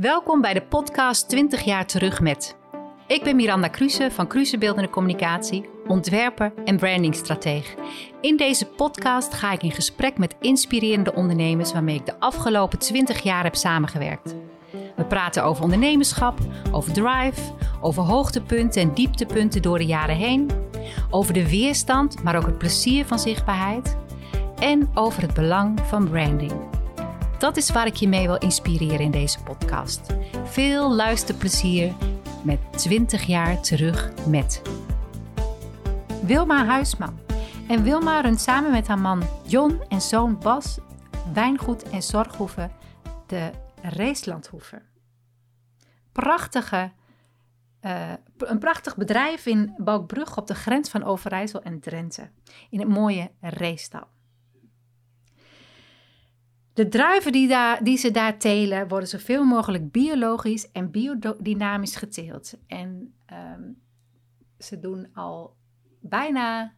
Welkom bij de podcast 20 jaar terug met. Ik ben Miranda Kruse van Kruse Beeldende Communicatie, ontwerper en brandingstrateeg. In deze podcast ga ik in gesprek met inspirerende ondernemers waarmee ik de afgelopen 20 jaar heb samengewerkt. We praten over ondernemerschap, over drive, over hoogtepunten en dieptepunten door de jaren heen, over de weerstand, maar ook het plezier van zichtbaarheid en over het belang van branding. Dat is waar ik je mee wil inspireren in deze podcast. Veel luisterplezier met 20 jaar terug met Wilma Huisman. En Wilma runt samen met haar man John en zoon Bas wijngoed en zorghoeve de Reeslandhoeve. Prachtige, uh, een prachtig bedrijf in Balkbrug op de grens van Overijssel en Drenthe. In het mooie Reestal. De druiven die, daar, die ze daar telen worden zoveel mogelijk biologisch en biodynamisch geteeld. En um, ze doen al bijna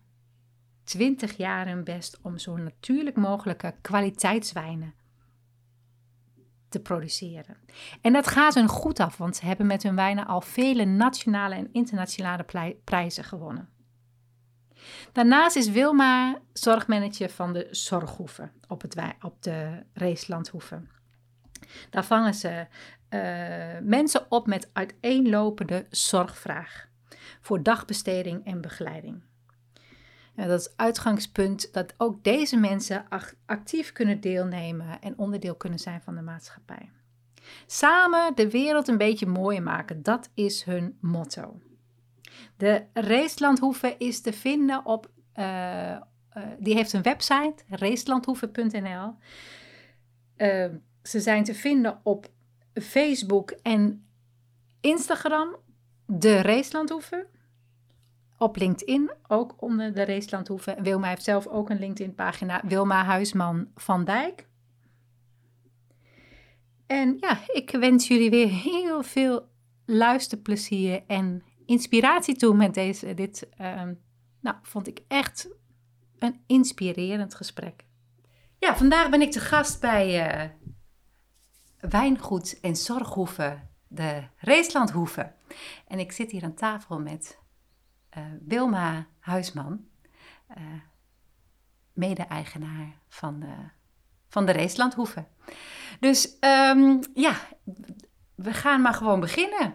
20 jaar hun best om zo natuurlijk mogelijke kwaliteitswijnen te produceren. En dat gaat hun goed af, want ze hebben met hun wijnen al vele nationale en internationale prijzen gewonnen. Daarnaast is Wilma zorgmanager van de zorghoeve op, het, op de Reeslandhoeve. Daar vangen ze uh, mensen op met uiteenlopende zorgvraag voor dagbesteding en begeleiding. En dat is uitgangspunt dat ook deze mensen actief kunnen deelnemen en onderdeel kunnen zijn van de maatschappij. Samen de wereld een beetje mooier maken, dat is hun motto. De Reeslandhoeve is te vinden op, uh, uh, die heeft een website, reeslandhoeve.nl. Uh, eh, ze zijn te vinden op Facebook en Instagram, de Reeslandhoeve. Op LinkedIn, ook onder de Reeslandhoeve. Wilma heeft zelf ook een LinkedIn-pagina, Wilma Huisman van Dijk. En ja, ik wens jullie weer heel veel luisterplezier en inspiratie toe met deze. Dit uh, nou, vond ik echt een inspirerend gesprek. Ja, vandaag ben ik te gast bij uh, Wijngoed en Zorghoeve, de Reeslandhoeve. En ik zit hier aan tafel met uh, Wilma Huisman, uh, mede-eigenaar van de, van de. Dus um, ja, we gaan maar gewoon beginnen.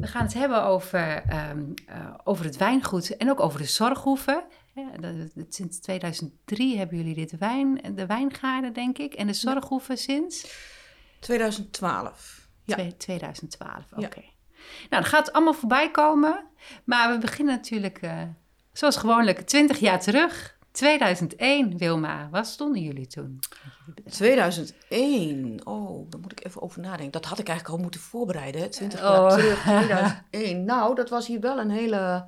We gaan het hebben over, um, uh, over het wijngoed en ook over de zorghoeven. Ja, dat, dat, sinds 2003 hebben jullie dit wijn, de wijngaarden, denk ik. En de zorghoeven sinds? 2012. Ja. 2012, oké. Okay. Nou, dan gaat allemaal voorbij komen. Maar we beginnen natuurlijk, uh, zoals gewoonlijk, 20 jaar terug. 2001, Wilma, wat stonden jullie toen? 2001, oh, daar moet ik even over nadenken. Dat had ik eigenlijk al moeten voorbereiden, 20 jaar oh. terug, 2001. nou, dat was hier wel een hele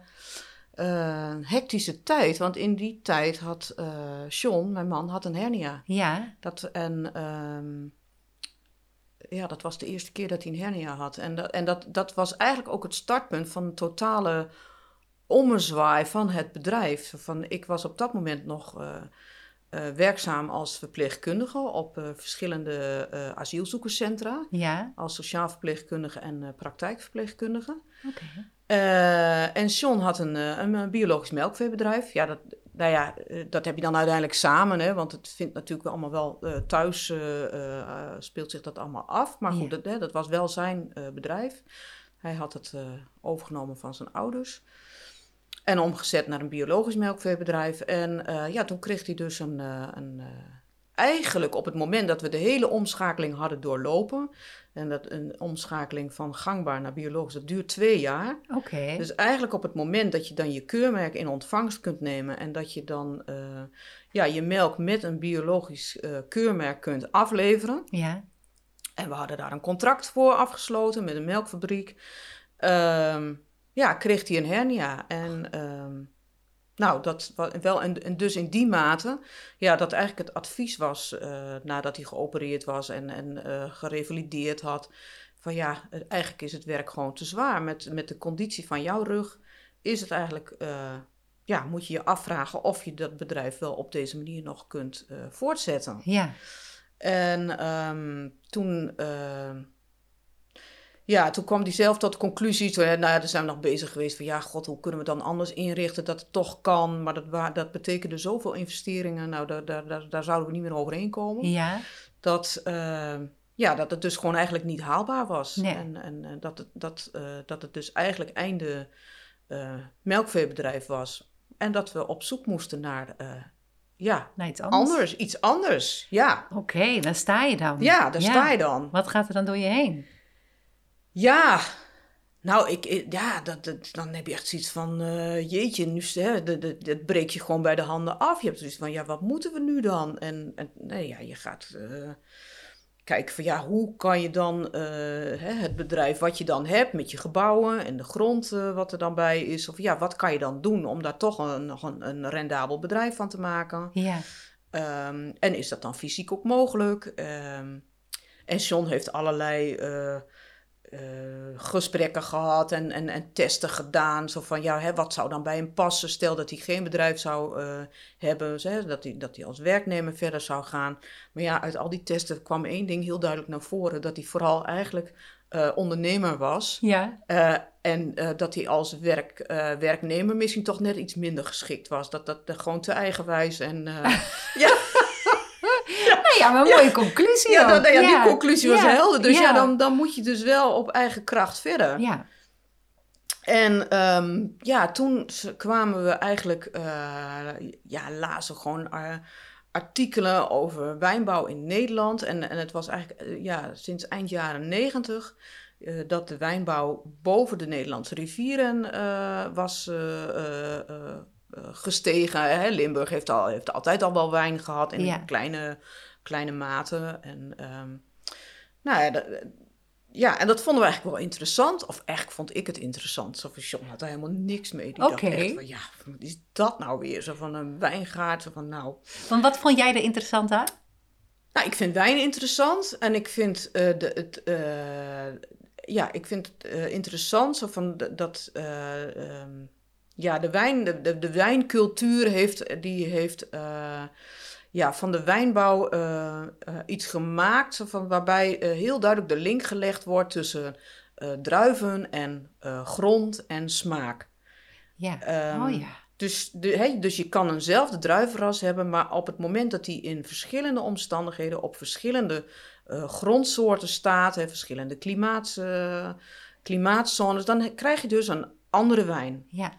uh, hectische tijd. Want in die tijd had uh, John, mijn man, had een hernia. Ja. Dat, en um, ja, dat was de eerste keer dat hij een hernia had. En, dat, en dat, dat was eigenlijk ook het startpunt van een totale ommezwaai van het bedrijf. Van, ik was op dat moment nog uh, uh, werkzaam als verpleegkundige op uh, verschillende asielzoekerscentra. Ja. Als sociaal verpleegkundige en praktijkverpleegkundige. Oké. en John had een, een, biologisch melkveebedrijf. Ja, dat, nou ja, dat heb je dan uiteindelijk samen, hè, want het vindt natuurlijk allemaal wel thuis, speelt zich dat allemaal af. Maar goed, ja. dat, dat, was wel zijn bedrijf. Hij had het overgenomen van zijn ouders. En omgezet naar een biologisch melkveebedrijf. En uh, ja, toen kreeg hij dus een. Uh, een uh, eigenlijk op het moment dat we de hele omschakeling hadden doorlopen. En dat een omschakeling van gangbaar naar biologisch, dat duurt twee jaar. Oké. Okay. Dus eigenlijk op het moment dat je dan je keurmerk in ontvangst kunt nemen. En dat je dan ja, je melk met een biologisch keurmerk kunt afleveren. Ja. En we hadden daar een contract voor afgesloten met een melkfabriek. Ehm, ja, kreeg hij een hernia. En um, nou, dat wel, en, en, dus in die mate, ja, dat eigenlijk het advies was uh, nadat hij geopereerd was en, en uh, gerevalideerd had. Van ja, eigenlijk is het werk gewoon te zwaar. Met, met de conditie van jouw rug is het eigenlijk, uh, ja, moet je je afvragen of je dat bedrijf wel op deze manier nog kunt voortzetten. Ja. En ehm, toen, ehm, ja, toen kwam hij zelf tot de conclusie. Toen, nou ja, daar zijn we nog bezig geweest van ja, god, hoe kunnen we dan anders inrichten dat het toch kan? Maar dat, dat betekende zoveel investeringen. Nou, daar, daar, daar, daar zouden we niet meer overheen komen. Ja, Dat, ehm, ja, dat het dus gewoon eigenlijk niet haalbaar was. Nee. En, en eh, dat, het, dat, eh, dat het dus eigenlijk einde eh, melkveebedrijf was. En dat we op zoek moesten naar, eh, ja, iets anders. anders, iets anders. Ja, Oké, daar sta je dan. ja daar sta je dan. Wat gaat er dan door je heen? Ja, nou, ik, ja, dat, dat- dan heb je echt zoiets van, eh, jeetje, nu, hè, dat, dat, dat breek je gewoon bij de handen af. Je hebt zoiets van, ja, wat moeten we nu dan? En, en nee, ja, je gaat eh, kijken van, ja, hoe kan je dan eh, hè, het bedrijf wat je dan hebt met je gebouwen en de grond wat er dan bij is, of ja, wat kan je dan doen om daar toch een, nog een, een rendabel bedrijf van te maken? Ja, Ehm, en is dat dan fysiek ook mogelijk? Ehm, en John heeft allerlei eh, gesprekken gehad en, en, en testen gedaan. Zo van, ja, hè, wat zou dan bij hem passen? Stel dat hij geen bedrijf zou eh, hebben, hè, dat, hij, dat hij als werknemer verder zou gaan. Maar ja, uit al die testen kwam één ding heel duidelijk naar voren. Dat hij vooral eigenlijk eh, ondernemer was. ja. En dat hij als werk, werknemer misschien toch net iets minder geschikt was. Dat dat gewoon te eigenwijs en... ja, ja, maar een mooie conclusie ja, ook. dat, ja, die conclusie was helder. Dus ja, dan, dan moet je dus wel op eigen kracht verder. Ja, En ehm, ja, toen kwamen we eigenlijk... eh, ja, lazen gewoon eh, artikelen over wijnbouw in Nederland. En, en het was eigenlijk eh, ja, sinds eind jaren negentig... dat de wijnbouw boven de Nederlandse rivieren was gestegen. Hè? Limburg heeft, al, heeft altijd al wel wijn gehad in Ja. kleine, kleine mate. En, ehm, nou ja, dat, ja, en dat vonden we eigenlijk wel interessant. Of eigenlijk vond ik het interessant. Zo van, John had er helemaal niks mee. Die Oké. dacht echt van, ja, wat is dat nou weer? Zo van een wijngaard. Zo van, nou... want wat vond jij er interessant aan? Nou, ik vind wijn interessant. En ik vind eh, de, het... eh, ja, ik vind het eh, interessant. Zo van dat... eh, ehm, ja, de, wijn, de, de, de wijncultuur heeft... Die heeft... ja, van de wijnbouw eh, eh, iets gemaakt van, waarbij eh, heel duidelijk de link gelegd wordt tussen druiven en grond en smaak. Ja, oh ja. Dus, de, dus je kan eenzelfde druivenras hebben, maar op het moment dat die in verschillende omstandigheden op verschillende grondsoorten staat, hè, verschillende klimaats, klimaatzones, dan krijg je dus een andere wijn. Ja,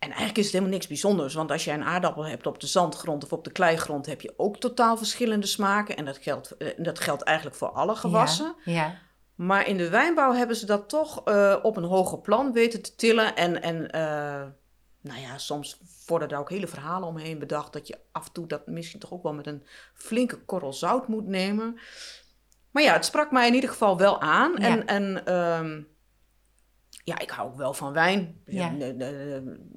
En eigenlijk is het helemaal niks bijzonders, want als jij een aardappel hebt op de zandgrond of op de kleigrond, heb je ook totaal verschillende smaken. En dat geldt, eh, dat geldt eigenlijk voor alle gewassen. Ja, ja. Maar in de wijnbouw hebben ze dat toch eh, op een hoger plan weten te tillen. En, en eh, nou ja, soms worden er ook hele verhalen omheen bedacht dat je af en toe dat misschien toch ook wel met een flinke korrel zout moet nemen. Maar ja, het sprak mij in ieder geval wel aan. Ja. En, en ehm, ja, ik hou ook wel van wijn. Ja. Ja,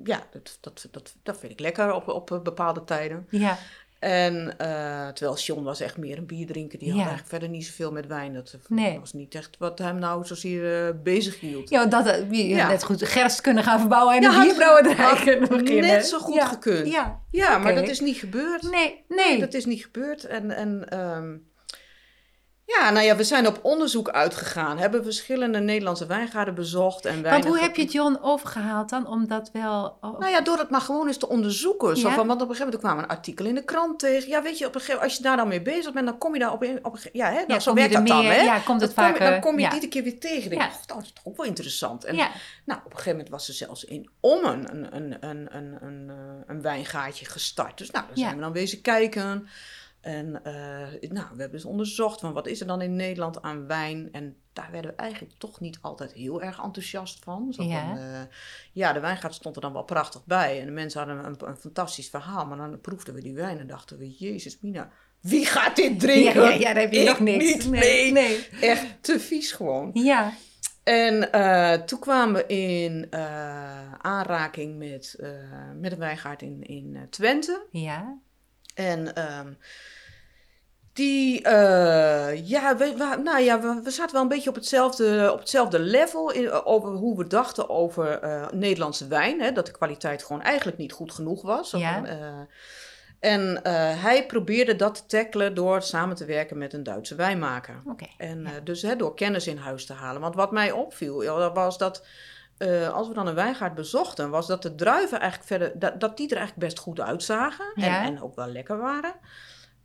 ja dat, dat, dat, dat vind ik lekker op, op bepaalde tijden. ja. En eh, terwijl John was echt meer een bierdrinker. Die had Ja. eigenlijk verder niet zoveel met wijn. Dat Nee. was niet echt wat hem nou zozeer eh bezig hield. Ja, dat eh, je Ja. net goed gerst kunnen gaan verbouwen en Ja, een had- bierbrouwerij had kunnen beginnen. net zo goed gekund. Ja, Ja, maar dat is niet gebeurd. nee, nee. Dat is niet gebeurd. En, en ehm, ja, nou ja, we zijn op onderzoek uitgegaan. Hebben verschillende Nederlandse wijngaarden bezocht. En Want hoe heb je John overgehaald dan om dat wel... oh, Nou ja, door het maar gewoon eens te onderzoeken. Zo Ja. van, want op een gegeven moment kwam een artikel in de krant tegen. Ja, weet je, op een gegeven, als je daar dan mee bezig bent, dan kom je daar op een, op een Ja, hè, Ja, zo werkt er dat dan, hè? ja, komt het Dan kom je- vaker- Dan kom je ja. iedere keer weer tegen. Denk, Ja. oh, dat is toch ook wel interessant. En ja, nou, op een gegeven moment was er zelfs in Ommen een, een, een, een, een, eh, een wijngaatje gestart. Dus nou, Ja. zijn we dan wezen kijken. En eh, nou, we hebben dus onderzocht van wat is er dan in Nederland aan wijn. En daar werden we eigenlijk toch niet altijd heel erg enthousiast van. Zo Ja. van, eh, ja, de wijngaard stond er dan wel prachtig bij. En de mensen hadden een, een fantastisch verhaal. Maar dan proefden we die wijn en dachten we, jezus mina, wie gaat dit drinken? ja, ja, daar heb je Ik nog niks. niet, nee, nee. nee. Echt te vies gewoon. Ja, En eh, toen kwamen we in aanraking met, met een wijngaard in, in Twente. ja, En ehm, die, eh, ja, we, we- nou ja, we, we zaten wel een beetje op hetzelfde, op hetzelfde level in, over hoe we dachten over eh, Nederlandse wijn. Hè, dat de kwaliteit gewoon eigenlijk niet goed genoeg was. Ja. eh, En eh, hij probeerde dat te tackelen door samen te werken met een Duitse wijnmaker. En ja. eh, dus hè, door kennis in huis te halen. Want wat mij opviel, was dat eh, als we dan een wijngaard bezochten, was dat de druiven eigenlijk verder, dat, dat die er eigenlijk best goed uitzagen. Ja. En ook wel lekker waren.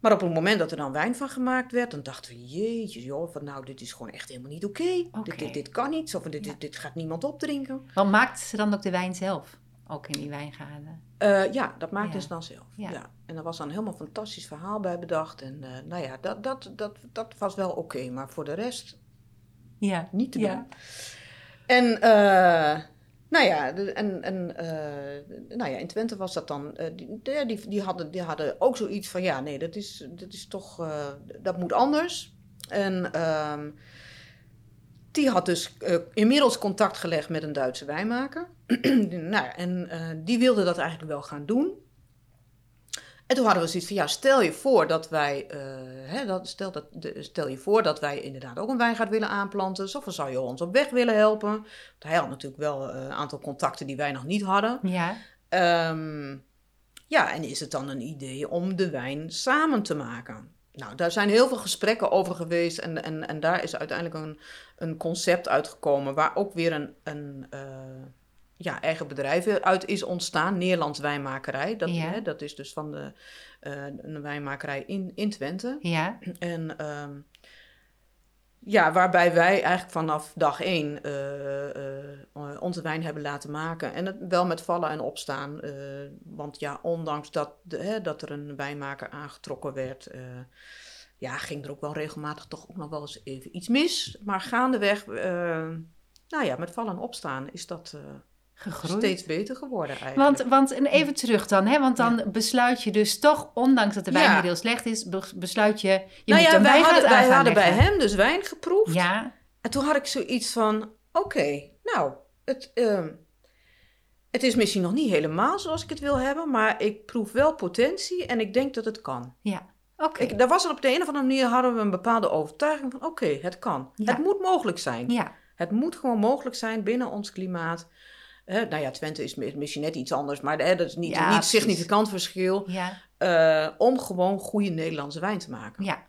Maar op het moment dat er dan wijn van gemaakt werd, dan dachten we, jeetje joh, van nou, dit is gewoon echt helemaal niet oké. Dit, dit, dit kan niet, of dit, Ja. dit, dit gaat niemand opdrinken. Want maakten ze dan ook de wijn zelf? Ook in die wijngaarden? Eh, ja, dat maakten Ja. ze dan zelf. Ja. Ja. En er was dan helemaal een fantastisch verhaal bij bedacht. En eh, nou ja, dat, dat, dat, dat was wel oké. Maar voor de rest Ja. niet te doen. En eh, nou ja, en, en, eh, nou ja, in Twente was dat dan. eh, die, die, die, hadden, die hadden ook zoiets van: ja, nee, dat is, dat is toch. eh, dat moet anders. En ehm, die had dus inmiddels contact gelegd met een Duitse wijnmaker. nou, en die wilde dat eigenlijk wel gaan doen. En toen hadden we zoiets van, ja, stel je voor dat wij, eh, hè, dat, stel, dat, de- stel je voor dat wij inderdaad ook een wijngaard willen aanplanten. Of zou je ons op weg willen helpen? Want hij had natuurlijk wel eh, een aantal contacten die wij nog niet hadden. Ja. Ehm, ja, en is het dan een idee om de wijn samen te maken? Nou, daar zijn heel veel gesprekken over geweest en, en, en daar is uiteindelijk een, een concept uitgekomen waar ook weer een, een eh, ja, eigen bedrijf uit is ontstaan, Nederlands Wijnmakerij. Dat, Ja. hè, dat is dus van de, een wijnmakerij in, in Twente. Ja. En ehm, ja, waarbij wij eigenlijk vanaf dag één eh, eh, onze wijn hebben laten maken. En het wel met vallen en opstaan. want ja, ondanks dat, de, hè, dat er een wijnmaker aangetrokken werd, ja, ging er ook wel regelmatig toch ook nog wel eens even iets mis. Maar gaandeweg, nou ja, met vallen en opstaan is dat Gegroeid. steeds beter geworden eigenlijk. Want, want en even terug dan, hè? want dan besluit je dus toch, ondanks dat de wijn Ja. heel slecht is, be- besluit je, je nou moet ja, wij hadden, wij hadden bij hem dus wijn geproefd. Ja, En toen had ik zoiets van: oké, nou, het, ehm, het is misschien nog niet helemaal zoals ik het wil hebben, maar ik proef wel potentie en ik denk dat het kan. ja. Oké. Daar was er op de een of andere manier hadden we een bepaalde overtuiging van: oké, het kan. Ja. Het moet mogelijk zijn. Ja, Het moet gewoon mogelijk zijn binnen ons klimaat. Hè, nou ja, Twente is mi- misschien net iets anders, maar hè, dat is niet Ja, een niet significant verschil. ja, eh, om gewoon goede Nederlandse wijn te maken. ja.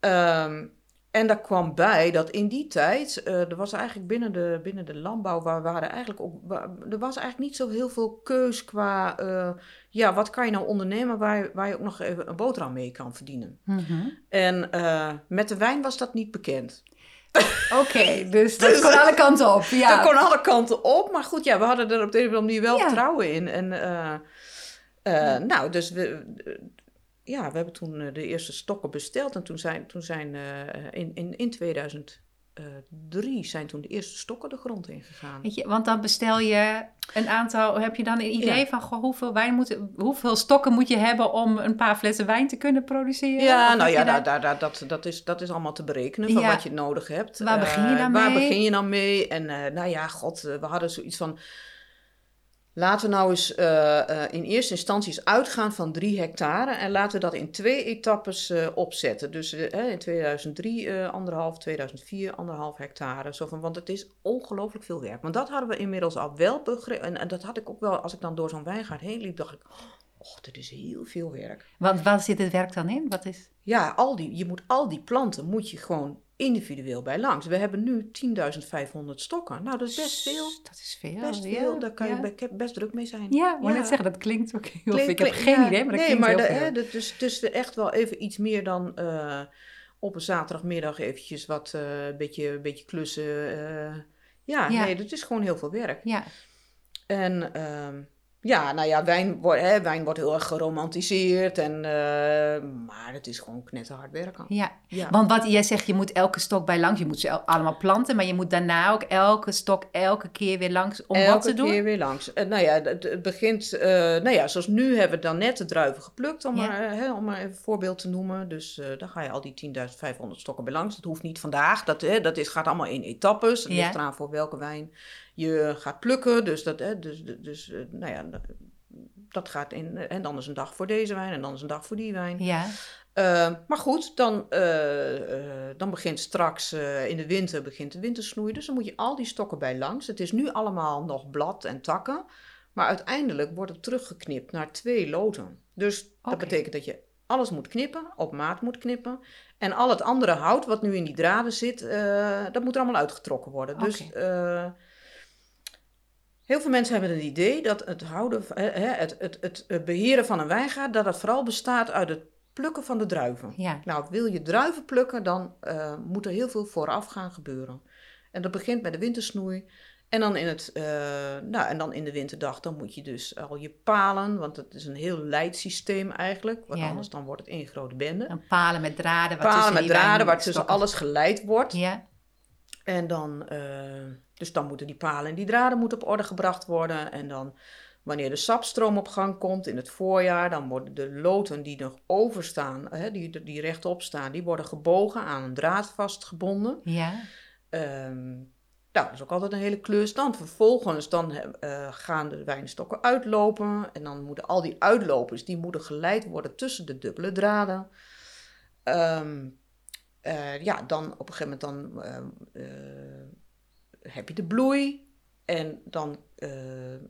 Ehm, en daar kwam bij dat in die tijd, eh, er was eigenlijk binnen de, binnen de landbouw, waar waren eigenlijk ook, waar- er was eigenlijk niet zo heel veel keus qua, eh, ja, wat kan je nou ondernemen waar, je- waar je ook nog even een boterham mee kan verdienen. Mhm. En met de wijn was dat niet bekend. Oké, dus dat Dus- kon alle kanten op. Ja. Dat kon alle kanten op, maar goed, ja, we hadden er op de een of andere manier wel Ja. vertrouwen in. En eh, eh, nou, dus we, ja, we hebben toen eh, de eerste stokken besteld. En toen zijn, toen zijn eh, in, in, in 2003 zijn toen de eerste stokken de grond ingegaan. Weet je, want dan bestel je een aantal, heb je dan een idee Ja. van goh, hoeveel, wijn moet, hoeveel stokken moet je hebben om een paar flessen wijn te kunnen produceren? Ja, Of nou ja, daar, daar- dat, dat, is, dat is allemaal te berekenen van Ja. wat je nodig hebt. Waar begin je Eh, dan Waar mee? begin je dan mee? En eh, nou ja, god, eh, we hadden zoiets van... Laten we nou eens eh, eh, in eerste instantie uitgaan van drie hectare en laten we dat in twee etappes eh, opzetten. Dus in 2003 eh, anderhalf, 2004 anderhalf hectare. Zo van, want het is ongelooflijk veel werk. Maar dat hadden we inmiddels al wel begrepen. En, en dat had ik ook wel, als ik dan door zo'n wijngaard heen liep, dacht ik, oh, dit is heel veel werk. Want waar zit het werk dan in? Wat is... Ja, al die, je moet al die planten moet je gewoon individueel bij langs. We hebben nu 10.500 stokken. Nou, dat is best veel. Dat is veel. Best ja, veel. Daar kan ja. je be- best druk mee zijn. Ja, ik wou Ja. net zeggen, dat klinkt ook heel Klink- Ik heb geen idee, maar dat nee, klinkt maar heel de- veel. hè, dat is dus echt wel even iets meer dan eh, op een zaterdagmiddag eventjes wat eh, een beetje, beetje klussen. eh. ja, Ja. nee, dat is gewoon heel veel werk. Ja, En ehm, ja, nou ja, wijn, wordt hè, wijn wordt heel erg geromantiseerd. En, eh, maar het is gewoon knetterhard werken. ja. Ja. Want wat jij zegt, je moet elke stok bij langs. Je moet ze allemaal planten, maar je moet daarna ook elke stok elke keer weer langs om Elke wat te doen. keer weer langs. En nou ja, het, het begint, eh, nou ja, zoals nu hebben we dan net de druiven geplukt, om, Ja. maar, eh, hè, om maar even een voorbeeld te noemen. Dus eh, dan ga je al die 10.500 stokken bij langs. Dat hoeft niet vandaag, dat, hè, dat is, gaat allemaal in etappes. Het Ja. ligt eraan voor welke wijn je gaat plukken. Dus, dat, hè, dus, dus eh, nou ja, dat gaat in, en dan is een dag voor deze wijn en dan is een dag voor die wijn. Ja, Eh, maar goed, dan, eh, eh, dan begint straks eh, in de winter begint de wintersnoei. Dus dan moet je al die stokken bij langs. Het is nu allemaal nog blad en takken. Maar uiteindelijk wordt het teruggeknipt naar twee loten. Dus dat betekent dat je alles moet knippen, op maat moet knippen. En al het andere hout wat nu in die draden zit, eh, dat moet er allemaal uitgetrokken worden. Dus Oké. eh, heel veel mensen hebben het idee dat het, houden, het, het, het, beheren van een wijngaard, dat dat vooral bestaat uit het plukken van de druiven. Ja, Nou, wil je druiven plukken, dan eh, moet er heel veel vooraf gaan gebeuren. En dat begint met de wintersnoei. En dan, in het, eh, nou, en dan in de winterdag, dan moet je dus al je palen, want het is een heel leidsysteem eigenlijk. Want Ja. anders dan wordt het één grote bende. een palen met draden. waar Palen met draden waar tussen alles geleid wordt. Ja, En dan, eh, dus dan moeten die palen en die draden moeten op orde gebracht worden. En dan, wanneer de sapstroom op gang komt in het voorjaar, dan worden de loten die nog overstaan, hè, die, die rechtop staan, die worden gebogen aan een draad vastgebonden. ja, Ehm, nou, dat is ook altijd een hele klus. Dan vervolgens dan, eh, gaan de wijnstokken uitlopen. En dan moeten al die uitlopers, die moeten geleid worden tussen de dubbele draden. Ehm, eh, ja, dan op een gegeven moment dan, ehm, eh, heb je de bloei. En dan eh, eh,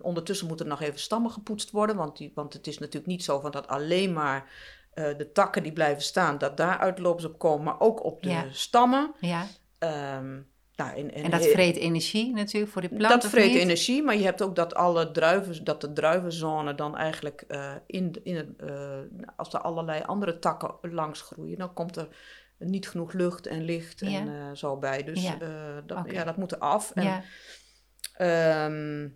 ondertussen moeten er nog even stammen gepoetst worden. Want, die, want het is natuurlijk niet zo van dat alleen maar eh, de takken die blijven staan, dat daar uitlopers op komen. Maar ook op de Ja. stammen. ja. Ehm, nou, en, En dat he- vreet energie natuurlijk voor die plant, dat vreet energie, maar je hebt ook dat alle druiven, dat de druivenzone dan eigenlijk eh, in, in het, eh, als er allerlei andere takken langs groeien, dan komt er niet genoeg lucht en licht Ja. en eh, zo bij. Dus Ja. eh, dat, ja, dat moet er af. En, Ja, Ehm,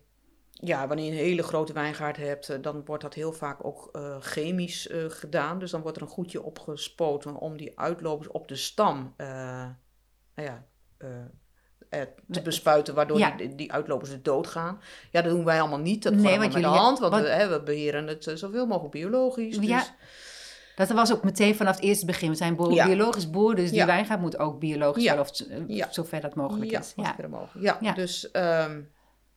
ja, wanneer je een hele grote wijngaard hebt, eh, dan wordt dat heel vaak ook chemisch gedaan. Dus dan wordt er een goedje opgespoten om die uitlopers op de stam nou ja, te bespuiten, waardoor Ja. die, die uitlopers er doodgaan. Ja, dat doen wij allemaal niet. Dat Nee, gaan we want met de hand, want wat- we, hè, we beheren het zoveel mogelijk biologisch. Ja. Dat was ook meteen vanaf het eerste begin. We zijn bo- Ja. biologisch boer, dus die wijngaard moet ook biologisch worden, of eh, Ja. zover dat mogelijk is. Ja. Ja, dus ehm,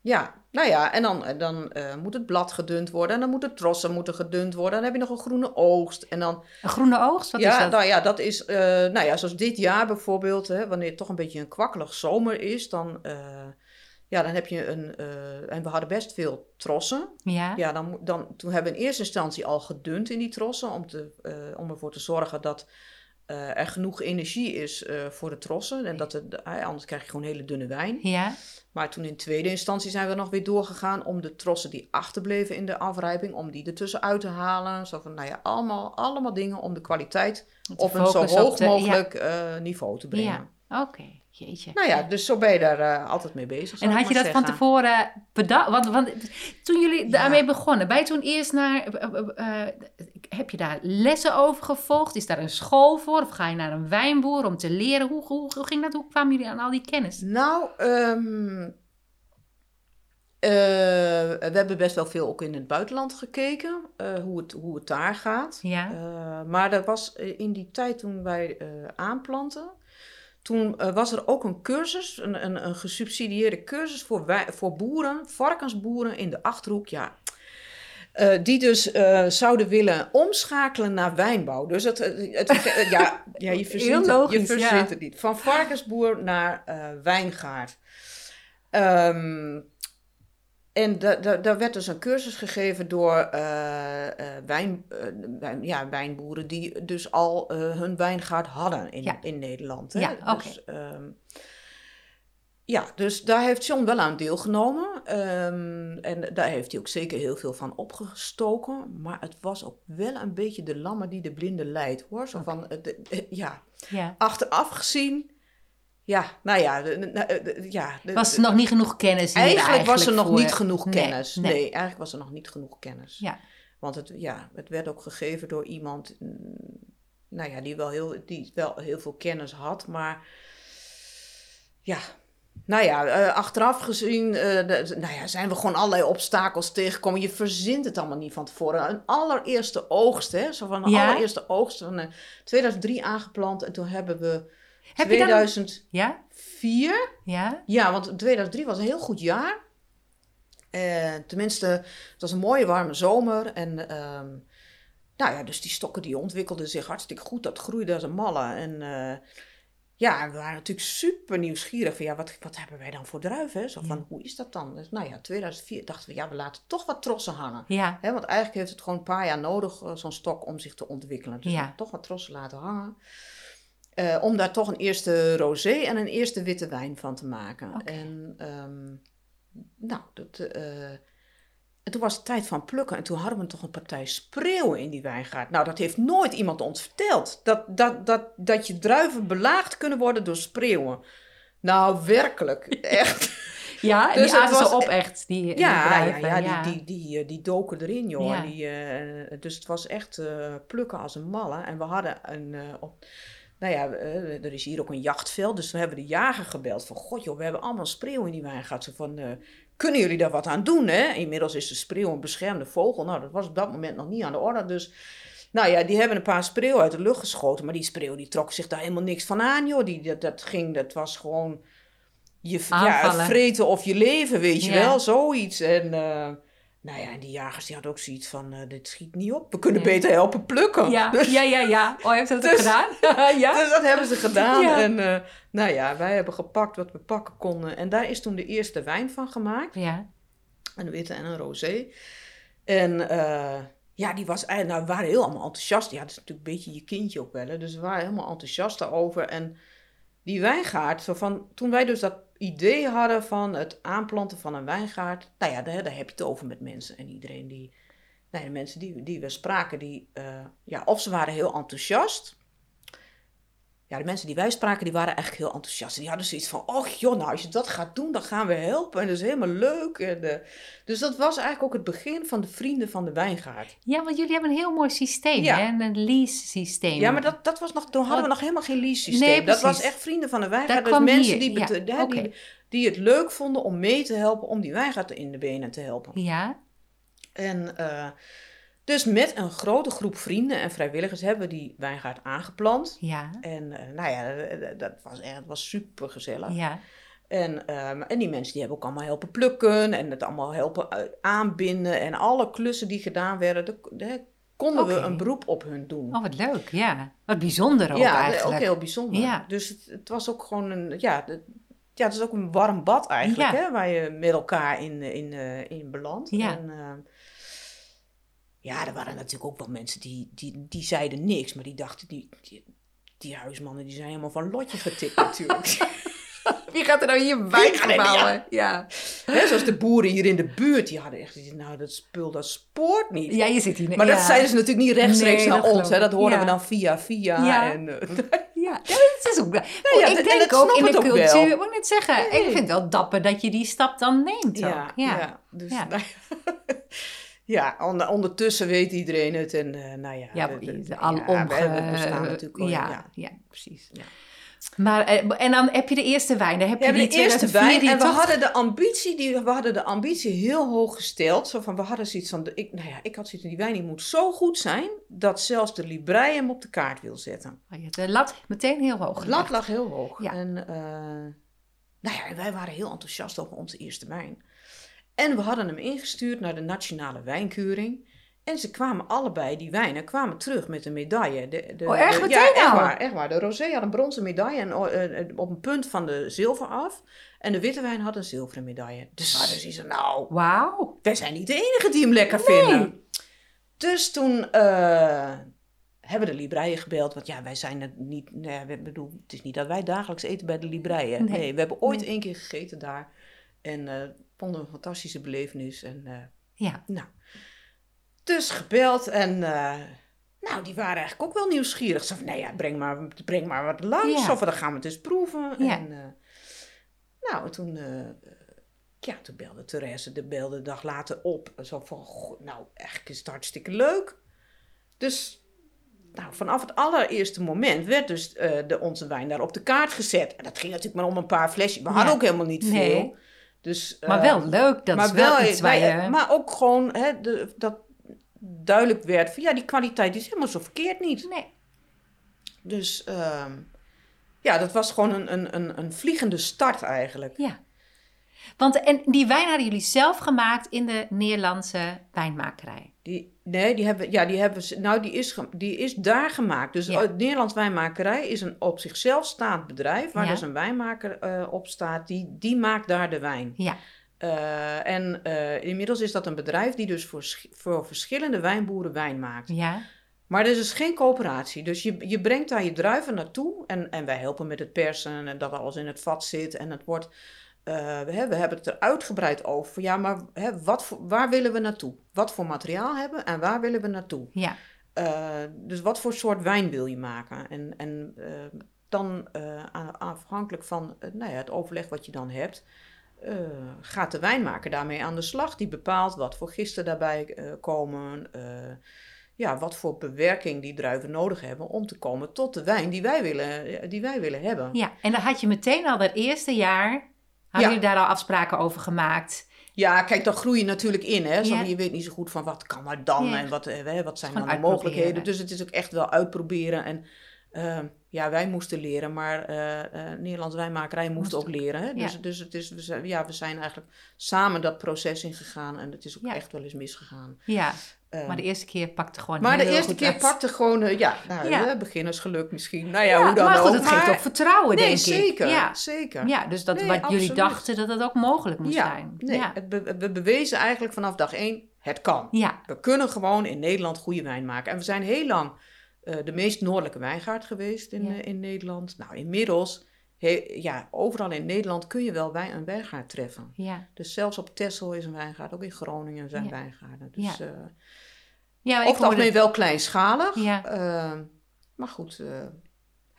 ja, nou ja, en dan, dan eh, moet het blad gedund worden en dan moeten trossen moeten gedund worden. Dan heb je nog een groene oogst en dan Een groene oogst, wat ja, is dat? nou ja, dat is, eh, nou ja, zoals dit jaar bijvoorbeeld, hè, wanneer het toch een beetje een kwakkelig zomer is, dan, eh, ja, dan heb je een, eh, en we hadden best veel trossen. Ja, Ja, dan, dan, toen hebben we in eerste instantie al gedund in die trossen, om, te, eh, om ervoor te zorgen dat eh, er genoeg energie is voor de trossen. En dat het, anders krijg je gewoon hele dunne wijn. ja, Maar toen in tweede instantie zijn we nog weer doorgegaan om de trossen die achterbleven in de afrijping, om die ertussen uit te halen. Zo van, nou ja, allemaal, allemaal dingen om de kwaliteit Te op een zo hoog de- mogelijk niveau te brengen. ja. Oké, jeetje. Nou ja, dus zo ben je daar eh, altijd mee bezig. En had je dat van tevoren bedacht? Want, want toen jullie Ja. daarmee begonnen, ben je toen eerst naar. eh, eh, heb je daar lessen over gevolgd? Is daar een school voor? Of ga je naar een wijnboer om te leren? Hoe, hoe, hoe ging dat? Hoe kwamen jullie aan al die kennis? Nou, ehm, eh, we hebben best wel veel ook in het buitenland gekeken, hoe, het, hoe het daar gaat. Ja. Maar er was in die tijd toen wij aanplanten, toen eh, was er ook een cursus, een, een, een gesubsidieerde cursus voor, wij, voor boeren, varkensboeren in de Achterhoek, ja. Eh, die dus eh, zouden willen omschakelen naar wijnbouw. Dus het, het, het- ja, ja, je verzint, Heel het, logisch, je verzint ja. het niet. Van varkensboer naar eh, wijngaard. Ehm, en da- da- daar werd dus een cursus gegeven door eh, eh, wijn, eh, wijn- ja, wijnboeren die dus al hun wijngaard hadden in, Ja. in Nederland. Hè? Ja. Dus, ehm, ja, dus daar heeft John wel aan deelgenomen. Ehm, en daar heeft hij ook zeker heel veel van opgestoken. Maar het was ook wel een beetje de lamme die de blinde leidt, hoor. Zo van, de- de- ja, Ja. achteraf gezien... Ja, nou ja, de- ja Was er nog niet genoeg kennis hier Eigenlijk, was er nog voor- niet genoeg kennis. Nee, nee. eigenlijk was er nog niet genoeg kennis. Ja. Want het, ja, het werd ook gegeven door iemand, mm, nou ja, die wel heel, die wel heel veel kennis had, maar ja. Nou ja, eh, achteraf gezien eh, de- nou ja, zijn we gewoon allerlei obstakels tegengekomen. Je verzint het allemaal niet van tevoren. Een allereerste oogst, hè? Zo van een Ja. allereerste oogst van eh, 2003 aangeplant. En toen hebben we Heb je dan- 2004... Ja? Ja? Ja, want 2003 was een heel goed jaar. Eh, tenminste, het was een mooie warme zomer. En ehm, nou ja, dus die stokken die ontwikkelden zich hartstikke goed. Dat groeide als een malle. En eh, ja, we waren natuurlijk super nieuwsgierig van ja, wat, wat hebben wij dan voor druiven? Zo van, Ja. hoe is dat dan? Dus, nou ja, 2004 dachten we, ja, we laten toch wat trossen hangen. Ja, Hè, want eigenlijk heeft het gewoon een paar jaar nodig, eh, zo'n stok, om zich te ontwikkelen. Dus Ja. toch wat trossen laten hangen. Eh, om daar toch een eerste rosé en een eerste witte wijn van te maken. En ehm, nou, dat, eh, en toen was het tijd van plukken. En toen hadden we toch een partij spreeuwen in die wijngaard. Nou, dat heeft nooit iemand ons verteld. Dat, dat, dat, dat je druiven belaagd kunnen worden door spreeuwen. Nou, werkelijk. Echt. ja en Dus die aten ze was- op echt, die, die Ja, ja, druiven, ja, Die, die, die, eh, die doken erin, joh. Ja. Die, dus het was echt plukken als een malle. En we hadden een... op, nou ja, eh, er is hier ook een jachtveld. Dus we hebben de jager gebeld. Van, god joh, we hebben allemaal spreeuw in die wijngaard. Zo van, eh, kunnen jullie daar wat aan doen, hè? Inmiddels is de spreeuw een beschermde vogel. Nou, dat was op dat moment nog niet aan de orde. Dus, nou ja, die hebben een paar spreeuwen uit de lucht geschoten. Maar die spreeuw, die trok zich daar helemaal niks van aan, joh. Die, dat, dat ging, dat was gewoon... Je, ja, vreten of je leven, weet je Ja. wel, zoiets. En eh, nou ja, en die jagers die hadden ook zoiets van, eh, dit schiet niet op. We kunnen Nee. beter helpen plukken. Ja, Dus, ja, ja, ja. Oh, heeft dat Dus- gedaan? ja? dus dat hebben ze gedaan. Ja. En eh, nou ja, wij hebben gepakt wat we pakken konden. En daar is toen de eerste wijn van gemaakt. Ja. Een witte en een rosé. En eh, ja, die was eigenlijk, nou, we waren heel allemaal enthousiast. Ja, dat is natuurlijk een beetje je kindje ook wel. Hè? Dus we waren helemaal enthousiast daarover. En die wijngaard, zo van, toen wij dus dat idee hadden van het aanplanten van een wijngaard. Nou ja, daar, daar heb je het over met mensen. En iedereen die, de mensen die, die we spraken, die, eh, ja, of ze waren heel enthousiast. Ja, de mensen die wij spraken, die waren eigenlijk heel enthousiast. En die hadden zoiets van, oh joh, nou als je dat gaat doen, dan gaan we helpen. En dat is helemaal leuk. En, eh, dus dat was eigenlijk ook het begin van de Vrienden van de Wijngaard. ja, want jullie hebben een heel mooi systeem, Ja. hè? Een lease systeem. Ja, maar dat, dat was nog, toen hadden we nog helemaal geen lease systeem. Nee, dat was echt Vrienden van de Wijngaard. Dat Dus mensen die, ja. die, die het leuk vonden om mee te helpen om die wijngaard in de benen te helpen. Ja, En eh, dus met een grote groep vrienden en vrijwilligers hebben we die wijngaard aangeplant. ja, En eh, nou ja, eh, dat was echt was super gezellig. ja. En, ehm, en die mensen die hebben ook allemaal helpen plukken en het allemaal helpen eh, aanbinden. En alle klussen die gedaan werden, konden we een beroep op hun doen. Oh, wat leuk, ja. Wat bijzonder ook ja, eigenlijk. ook heel bijzonder. Ja. Dus het, het was ook gewoon een, ja, het, ja, het is ook een warm bad eigenlijk, Ja. hè, waar je met elkaar in, in, eh, in belandt. Ja. En, ehm, ja, er waren natuurlijk ook wel mensen die, die, die zeiden niks, maar die dachten, die, die, die huismannen die zijn helemaal van lotje getikt natuurlijk. Wie gaat er nou hier wijn gebouwen? Ja. Zoals de boeren hier in de buurt, die hadden echt gezegd, nou dat spul, dat spoort niet. ja, je zit hier. Maar ja. dat zeiden ze natuurlijk niet rechtstreeks Nee, naar dat ons, hè, dat ik. hoorden Ja. we dan via via. Ja. En, eh, Ja, ja het is ook... Oh, ja, ik en denk dat ook in de ook wel. cultuur... Ik moet net zeggen, Nee. ik vind het wel dapper dat je die stap dan neemt Ja, ook. ja. Ja, dus, nou ja. ja, onder- ondertussen weet iedereen het en eh, nou ja. ja, de- de- de, al ja, omge... we- we bestaan natuurlijk wel, ja, ja. ja. precies. Ja. Maar, eh, en dan heb je de eerste wijn. Dan heb je die de eerste 2004 wijn en we toch- hadden de ambitie, die, we hadden de ambitie heel hoog gesteld. Zo van, we hadden zoiets van, ik, nou ja, ik had zoiets van, die wijn die moet zo goed zijn, dat zelfs de Librei hem op de kaart wil zetten. Oh, de lat meteen heel hoog De lat lag heel hoog. Ja. En eh, nou ja, wij waren heel enthousiast over onze eerste wijn. En we hadden hem ingestuurd naar de Nationale Wijnkuring. En ze kwamen allebei, die wijnen, kwamen terug met een medaille. De, de, Oh, echt de- meteen ja, echt al? waar, echt waar. De rosé had een bronzen medaille en, eh, eh, op een punt van de zilver af. En de witte wijn had een zilveren medaille. Dus hadden zoiets van, nou, Wauw. wij zijn niet de enige die hem lekker vinden. Dus toen eh, hebben de Libreien gebeld. Want ja, wij zijn het niet. Nou ja, we bedoel, het is niet dat wij dagelijks eten bij de Libreien. Nee. Nee. we hebben ooit Nee. één keer gegeten daar. En eh vonden we een fantastische belevenis. En eh, Ja. nou, dus gebeld en. eh, nou, die waren eigenlijk ook wel nieuwsgierig. Zo van, nou ja, breng maar, breng maar wat langs. Ja. Of dan gaan we het eens proeven. Ja. En, nou, en toen, ja, toen belde Therese de belde de dag later op. Zo van, goh, nou, eigenlijk is het hartstikke leuk. Dus nou, vanaf het allereerste moment werd dus de, onze wijn daar op de kaart gezet. En dat ging natuurlijk maar om een paar flesjes. We Ja. hadden ook helemaal niet veel. Nee. Dus, Maar eh, wel leuk. Dat is wel iets waar wij- je... Maar ook gewoon hè, de, dat duidelijk werd van ja, die kwaliteit is helemaal zo verkeerd niet. Nee. Dus ehm, ja, dat was gewoon een, een, een, een vliegende start eigenlijk. Ja. Want en die wijn hadden jullie zelf gemaakt in de Nederlandse wijnmakerij. Die, nee, die hebben, ja, die hebben, ze- nou, die is, die is daar gemaakt. Dus Ja. het Nederlands Wijnmakerij is een op zichzelf staand bedrijf, waar Ja. dus een wijnmaker eh, op staat, die, die maakt daar de wijn. Ja, Eh, en eh, inmiddels is dat een bedrijf die dus voor, voor verschillende wijnboeren wijn maakt. ja, Maar er is dus geen coöperatie. Dus je, je brengt daar je druiven naartoe. En, en wij helpen met het persen en dat alles in het vat zit. En het wordt. Eh, we, hebben, we hebben het er uitgebreid over. Ja, maar hè, wat voor, waar willen we naartoe? Wat voor materiaal hebben en waar willen we naartoe? ja, Eh, dus wat voor soort wijn wil je maken? En, en eh, dan afhankelijk van nou ja, het overleg wat je dan hebt, gaat de wijnmaker daarmee aan de slag. Die bepaalt wat voor gisten daarbij komen, ja, wat voor bewerking die druiven nodig hebben om te komen tot de wijn die wij willen, die wij willen hebben. ja. En dan had je meteen al dat eerste jaar, hadden jullie daar al afspraken over gemaakt. Ja, kijk, dan groei je natuurlijk in. Hè? Zo. Je weet niet zo goed van wat kan er dan en wat, eh, hè, wat zijn dan de mogelijkheden. Dus het is ook echt wel uitproberen. En ehm, ja, wij moesten leren, maar eh eh Nederlands wijnmakerij moest Moest ook leren. Hè? Ja. Dus, dus het is, we, zijn, ja, we zijn eigenlijk samen dat proces ingegaan en het is ook Ja. echt wel eens misgegaan. Ja, Ehm, maar de eerste keer pakte gewoon maar de eerste keer uit. pakte gewoon, eh, ja, nou, Ja. beginnersgeluk misschien. Nou ja, Ja, hoe dan maar goed, ook. het geeft maar- ook vertrouwen, nee, denk zeker, ik. Ja. zeker. ja, dus dat Nee, wat jullie dachten dat het ook mogelijk moest ja, zijn. nee, ja. het be- we bewezen eigenlijk vanaf dag één, het kan. ja, We kunnen gewoon in Nederland goede wijn maken. En we zijn heel lang eh, de meest noordelijke wijngaard geweest in, eh, in Nederland. Nou, inmiddels, he- ja, overal in Nederland kun je wel wijn, een wijngaard treffen. ja. Dus zelfs op Texel is een wijngaard, ook in Groningen zijn Ja. wijngaarden. Dus Ja. eh Ja, maar over ik het algemeen hoorde... wel kleinschalig. Ja. eh, maar goed, eh,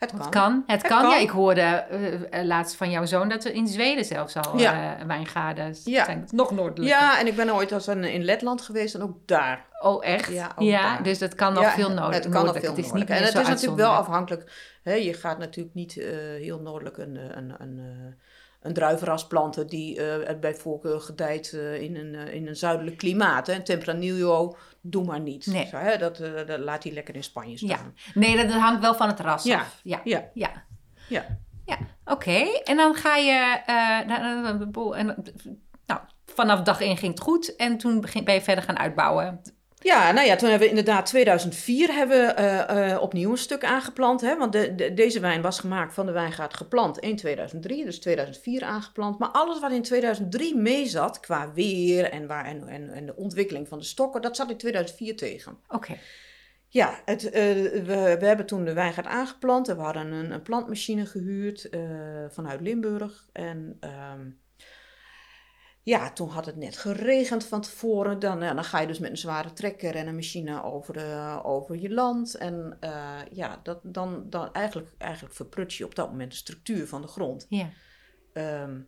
het kan. Het kan, het, Het kan. kan. Ja, ik hoorde eh, eh, laatst van jouw zoon dat er in Zweden zelfs al Ja. wijngaarden Ja. zijn. Nog noordelijker. Ja, en ik ben ooit als een, in Letland geweest en ook daar. Oh, echt? Ja, dus dat kan nog veel noord Het kan nog veel Het is niet En het is natuurlijk wel afhankelijk. Hè, je gaat natuurlijk niet heel noordelijk een, een, een, eh, een druivenras planten die eh, bij voorkeur gedijt eh, in, een, eh, in een zuidelijk klimaat. Hè. Tempranillo, doe maar niet. Nee. Zo, hè, dat, eh, dat laat hij lekker in Spanje Ja. staan. Nee, dat hangt wel van het ras Ja. af. Ja, Ja, ja. ja. Ja, oké. En dan ga je... eh, nou, vanaf dag één ging het goed. En toen begin, ben je verder gaan uitbouwen. Ja, nou ja, toen hebben we inderdaad 2004 hebben we eh, eh, opnieuw een stuk aangeplant. Hè, want de, de- deze wijn was gemaakt van de wijngaard geplant in 2003, dus 2004 aangeplant. Maar alles wat in 2003 mee zat, qua weer en, waar, en, en, en de ontwikkeling van de stokken, dat zat in 2004 tegen. Oké. Ja, het, eh, we, we hebben toen de wijngaard aangeplant en we hadden een, een plantmachine gehuurd eh, vanuit Limburg. En ehm, ja, toen had het net geregend van tevoren. Dan, ja, dan ga je dus met een zware trekker en een machine over, de, over je land. En eh, ja, dat, dan, dan eigenlijk, eigenlijk verprut je op dat moment de structuur van de grond. Ja. Ehm,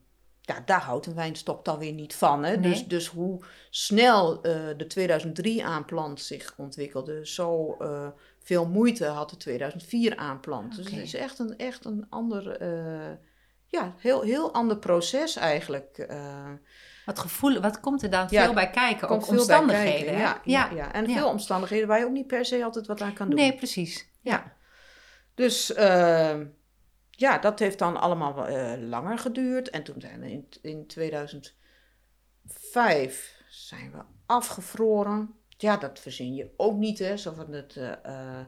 ja, daar houdt een wijnstok dan weer niet van. Hè? Nee. Dus, dus hoe snel eh, de 2003 aanplant zich ontwikkelde, zo eh, veel moeite had de 2004 aanplant. Dus Oké. het is echt een, echt een ander, eh, ja, heel, heel ander proces eigenlijk. Wat gevoel, wat komt er dan Ja, veel bij kijken? Ook omstandigheden. kijken? Ja, ja, ja. En veel omstandigheden waar je ook niet per se altijd wat aan kan doen. Nee, precies. Ja. Dus eh, ja, dat heeft dan allemaal eh, langer geduurd. En toen zijn we in, in 2005 zijn we afgevroren. Ja, dat verzin je ook niet, hè. Zo van het, eh, eh,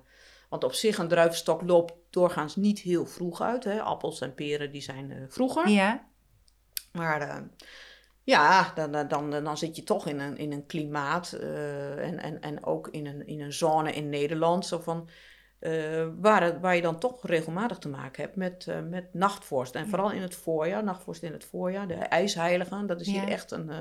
want op zich een druivenstok loopt doorgaans niet heel vroeg uit. Hè. Appels en peren die zijn vroeger. Ja, Maar eh, ja, dan, dan, dan, dan zit je toch in een, in een klimaat eh, en, en, en ook in een, in een zone in Nederland zo van, eh, waar, het- waar je dan toch regelmatig te maken hebt met, eh, met nachtvorst. En vooral in het voorjaar, nachtvorst in het voorjaar, de ijsheiligen, dat is hier echt, een,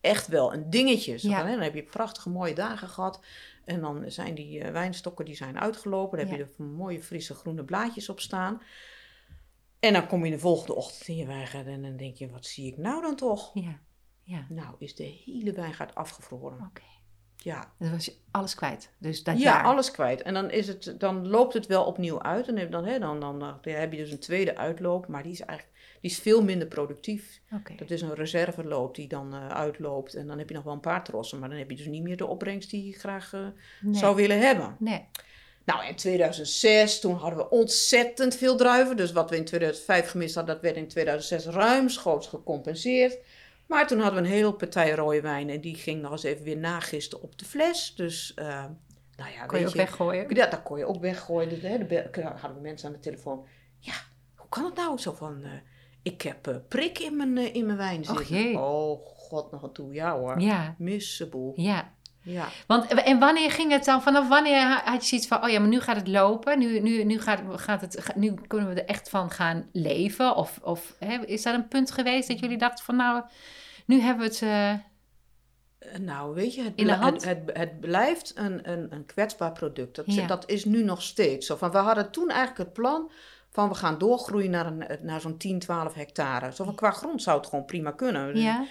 echt wel een dingetje. Zo Ja. van, hè, dan heb je prachtige mooie dagen gehad. En dan zijn die wijnstokken die zijn uitgelopen. Dan heb je er mooie frisse groene blaadjes op staan. En dan kom je de volgende ochtend in je wijngaard en dan denk je, wat zie ik nou dan toch? ja, ja. Nou, is de hele wijngaard afgevroren. Oké. Ja, Dan was je alles kwijt. Dus dat ja jaar. alles kwijt. En dan, is het, dan loopt het wel opnieuw uit. En dan, hè, dan, dan, dan heb je dus een tweede uitloop, maar die is eigenlijk die is veel minder productief. Dat is een reserveloop die dan eh, uitloopt. En dan heb je nog wel een paar trossen, maar dan heb je dus niet meer de opbrengst die je graag eh, Nee. zou willen hebben. Nee. Nou, in 2006, toen hadden we ontzettend veel druiven. Dus wat we in 2005 gemist hadden, dat werd in 2006 ruimschoots gecompenseerd. Maar toen hadden we een hele partij rode wijn en die ging nog eens even weer nagisten op de fles. Dus, uh, nou ja, Kon je ook je, weggooien? Ja, dat kon je ook weggooien. Dus, hè, de, hadden we mensen aan de telefoon. Ja, hoe kan het nou? Zo van, eh, ik heb eh, prik in mijn, in mijn wijn zitten. jee. Oh, god nog aan toe. Ja hoor. Ja, Misseboel. ja. Ja. Want, en wanneer ging het dan? Vanaf wanneer had je zoiets van, oh ja, maar nu gaat het lopen. Nu, nu, nu, gaat, gaat het, nu kunnen we er echt van gaan leven. Of, of hè, is dat een punt geweest dat jullie dachten van, nou, nu hebben we het... Eh, Nou, weet je, het, bl- het, het, het blijft een, een, een kwetsbaar product. Dat, Ja. dat is nu nog steeds zo. Van, we hadden toen eigenlijk het plan van we gaan doorgroeien naar, een, naar zo'n 10, 12 hectare. Zo van, qua grond zou het gewoon prima kunnen. ja,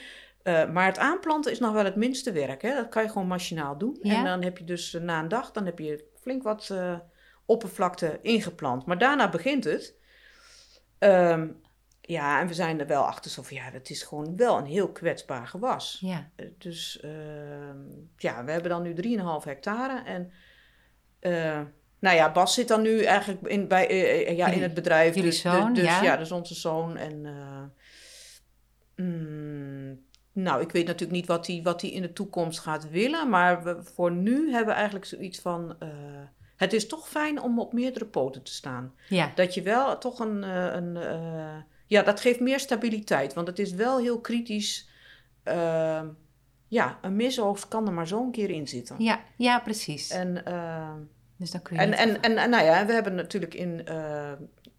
Eh, maar het aanplanten is nog wel het minste werk. Hè? Dat kan je gewoon machinaal doen. Ja. En dan heb je dus eh, na een dag, dan heb je flink wat eh, oppervlakte ingeplant. Maar daarna begint het. Ehm, ja, en we zijn er wel achter zo van, ja, het is gewoon wel een heel kwetsbaar gewas. ja, Dus ehm, ja, we hebben dan nu 3,5 hectare. En nou ja, Bas zit dan nu eigenlijk in, bij, ja, in het bedrijf. jullie dus, zoon, dus, ja. ja, dat is onze zoon. En mm, nou, ik weet natuurlijk niet wat hij wat hij in de toekomst gaat willen. Maar we, voor nu hebben we eigenlijk zoiets van... eh, het is toch fijn om op meerdere poten te staan. ja, Dat je wel toch een. eh, een eh, ja, dat geeft meer stabiliteit. Want het is wel heel kritisch. ehm, ja, een misoogst kan er maar zo een keer in zitten. ja, ja, precies. En, ehm, dus dan kun je en, en, en, en nou ja, we hebben natuurlijk in,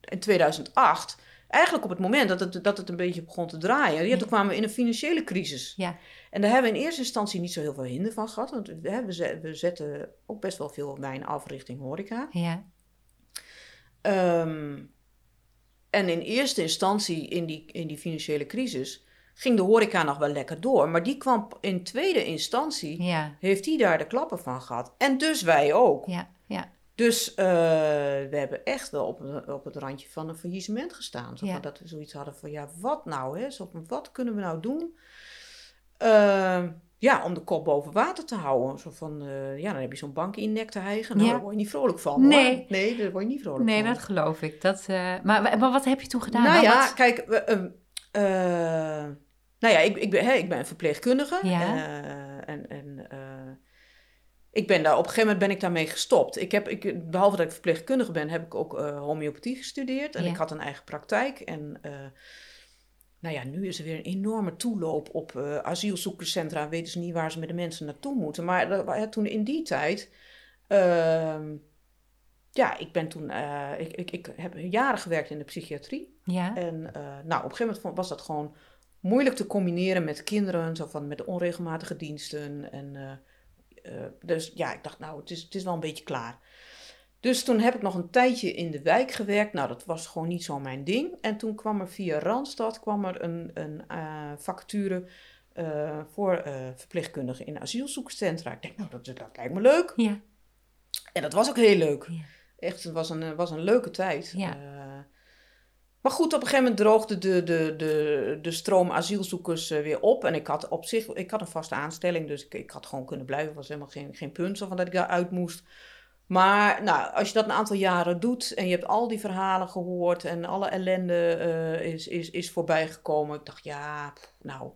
in 2008. Eigenlijk op het moment dat het, dat het een beetje begon te draaien. Ja, toen kwamen we in een financiële crisis. Ja. En daar hebben we in eerste instantie niet zo heel veel hinder van gehad. Want we, we, zet- we zetten ook best wel veel wijn af richting horeca. Ja, Ehm, en in eerste instantie in die, in die financiële crisis ging de horeca nog wel lekker door. Maar die kwam in tweede instantie, ja, heeft die daar de klappen van gehad. En dus wij ook. ja, ja, Dus eh, we hebben echt wel op, een- op het randje van een faillissement gestaan. Ja. dat we zoiets hadden van, ja, wat nou? Hè? Zo wat kunnen we nou doen? Ehm, ja, om de kop boven water te houden. Zo van, eh, ja, dan heb je zo'n bank in nek te hijgen. Nou, Ja. daar word je niet vrolijk van. hoor. Nee. Nee, daar word je niet vrolijk nee, van. dat geloof ik. Dat, eh, maar, maar wat heb je toen gedaan? Nou ja, wat- kijk, ehm, eh, nou ja, ik, ik, ben, hè, ik ben verpleegkundige. Ja. eh, en en eh, ik ben daar, op een gegeven moment ben ik daarmee gestopt. Ik heb, ik, behalve dat ik verpleegkundige ben, heb ik ook eh, homeopathie gestudeerd. En Ja. ik had een eigen praktijk. En eh, nou ja, nu is er weer een enorme toeloop op eh, asielzoekerscentra. Weten ze niet waar ze met de mensen naartoe moeten. Maar dat- toen in die tijd... ehm, ja, ik ben toen... ik, ik, ik heb jaren gewerkt in de psychiatrie. ja, En nou, op een gegeven moment was dat gewoon moeilijk te combineren met kinderen, zo van met de onregelmatige diensten. En, dus ja, ik dacht, nou, het is, het is wel een beetje klaar. Dus toen heb ik nog een tijdje in de wijk gewerkt. Nou, dat was gewoon niet zo mijn ding. En toen kwam er via Randstad kwam er een, een eh, vacature eh, voor eh, verpleegkundigen in asielzoekerscentra. Ik denk, nou, dat, dat lijkt me leuk. ja, En dat was ook heel leuk. Ja. Echt, het was een, eh, was een leuke tijd. Ja. Maar goed, op een gegeven moment droogde de, de, de, de stroom asielzoekers eh, weer op. En ik had op zich ik had een vaste aanstelling, dus ik, ik had gewoon kunnen blijven. was helemaal geen, geen punt van dat ik daaruit moest. Maar nou, als je dat een aantal jaren doet en je hebt al die verhalen gehoord en alle ellende eh, is, is, is voorbij gekomen. Ik dacht, ja, nou,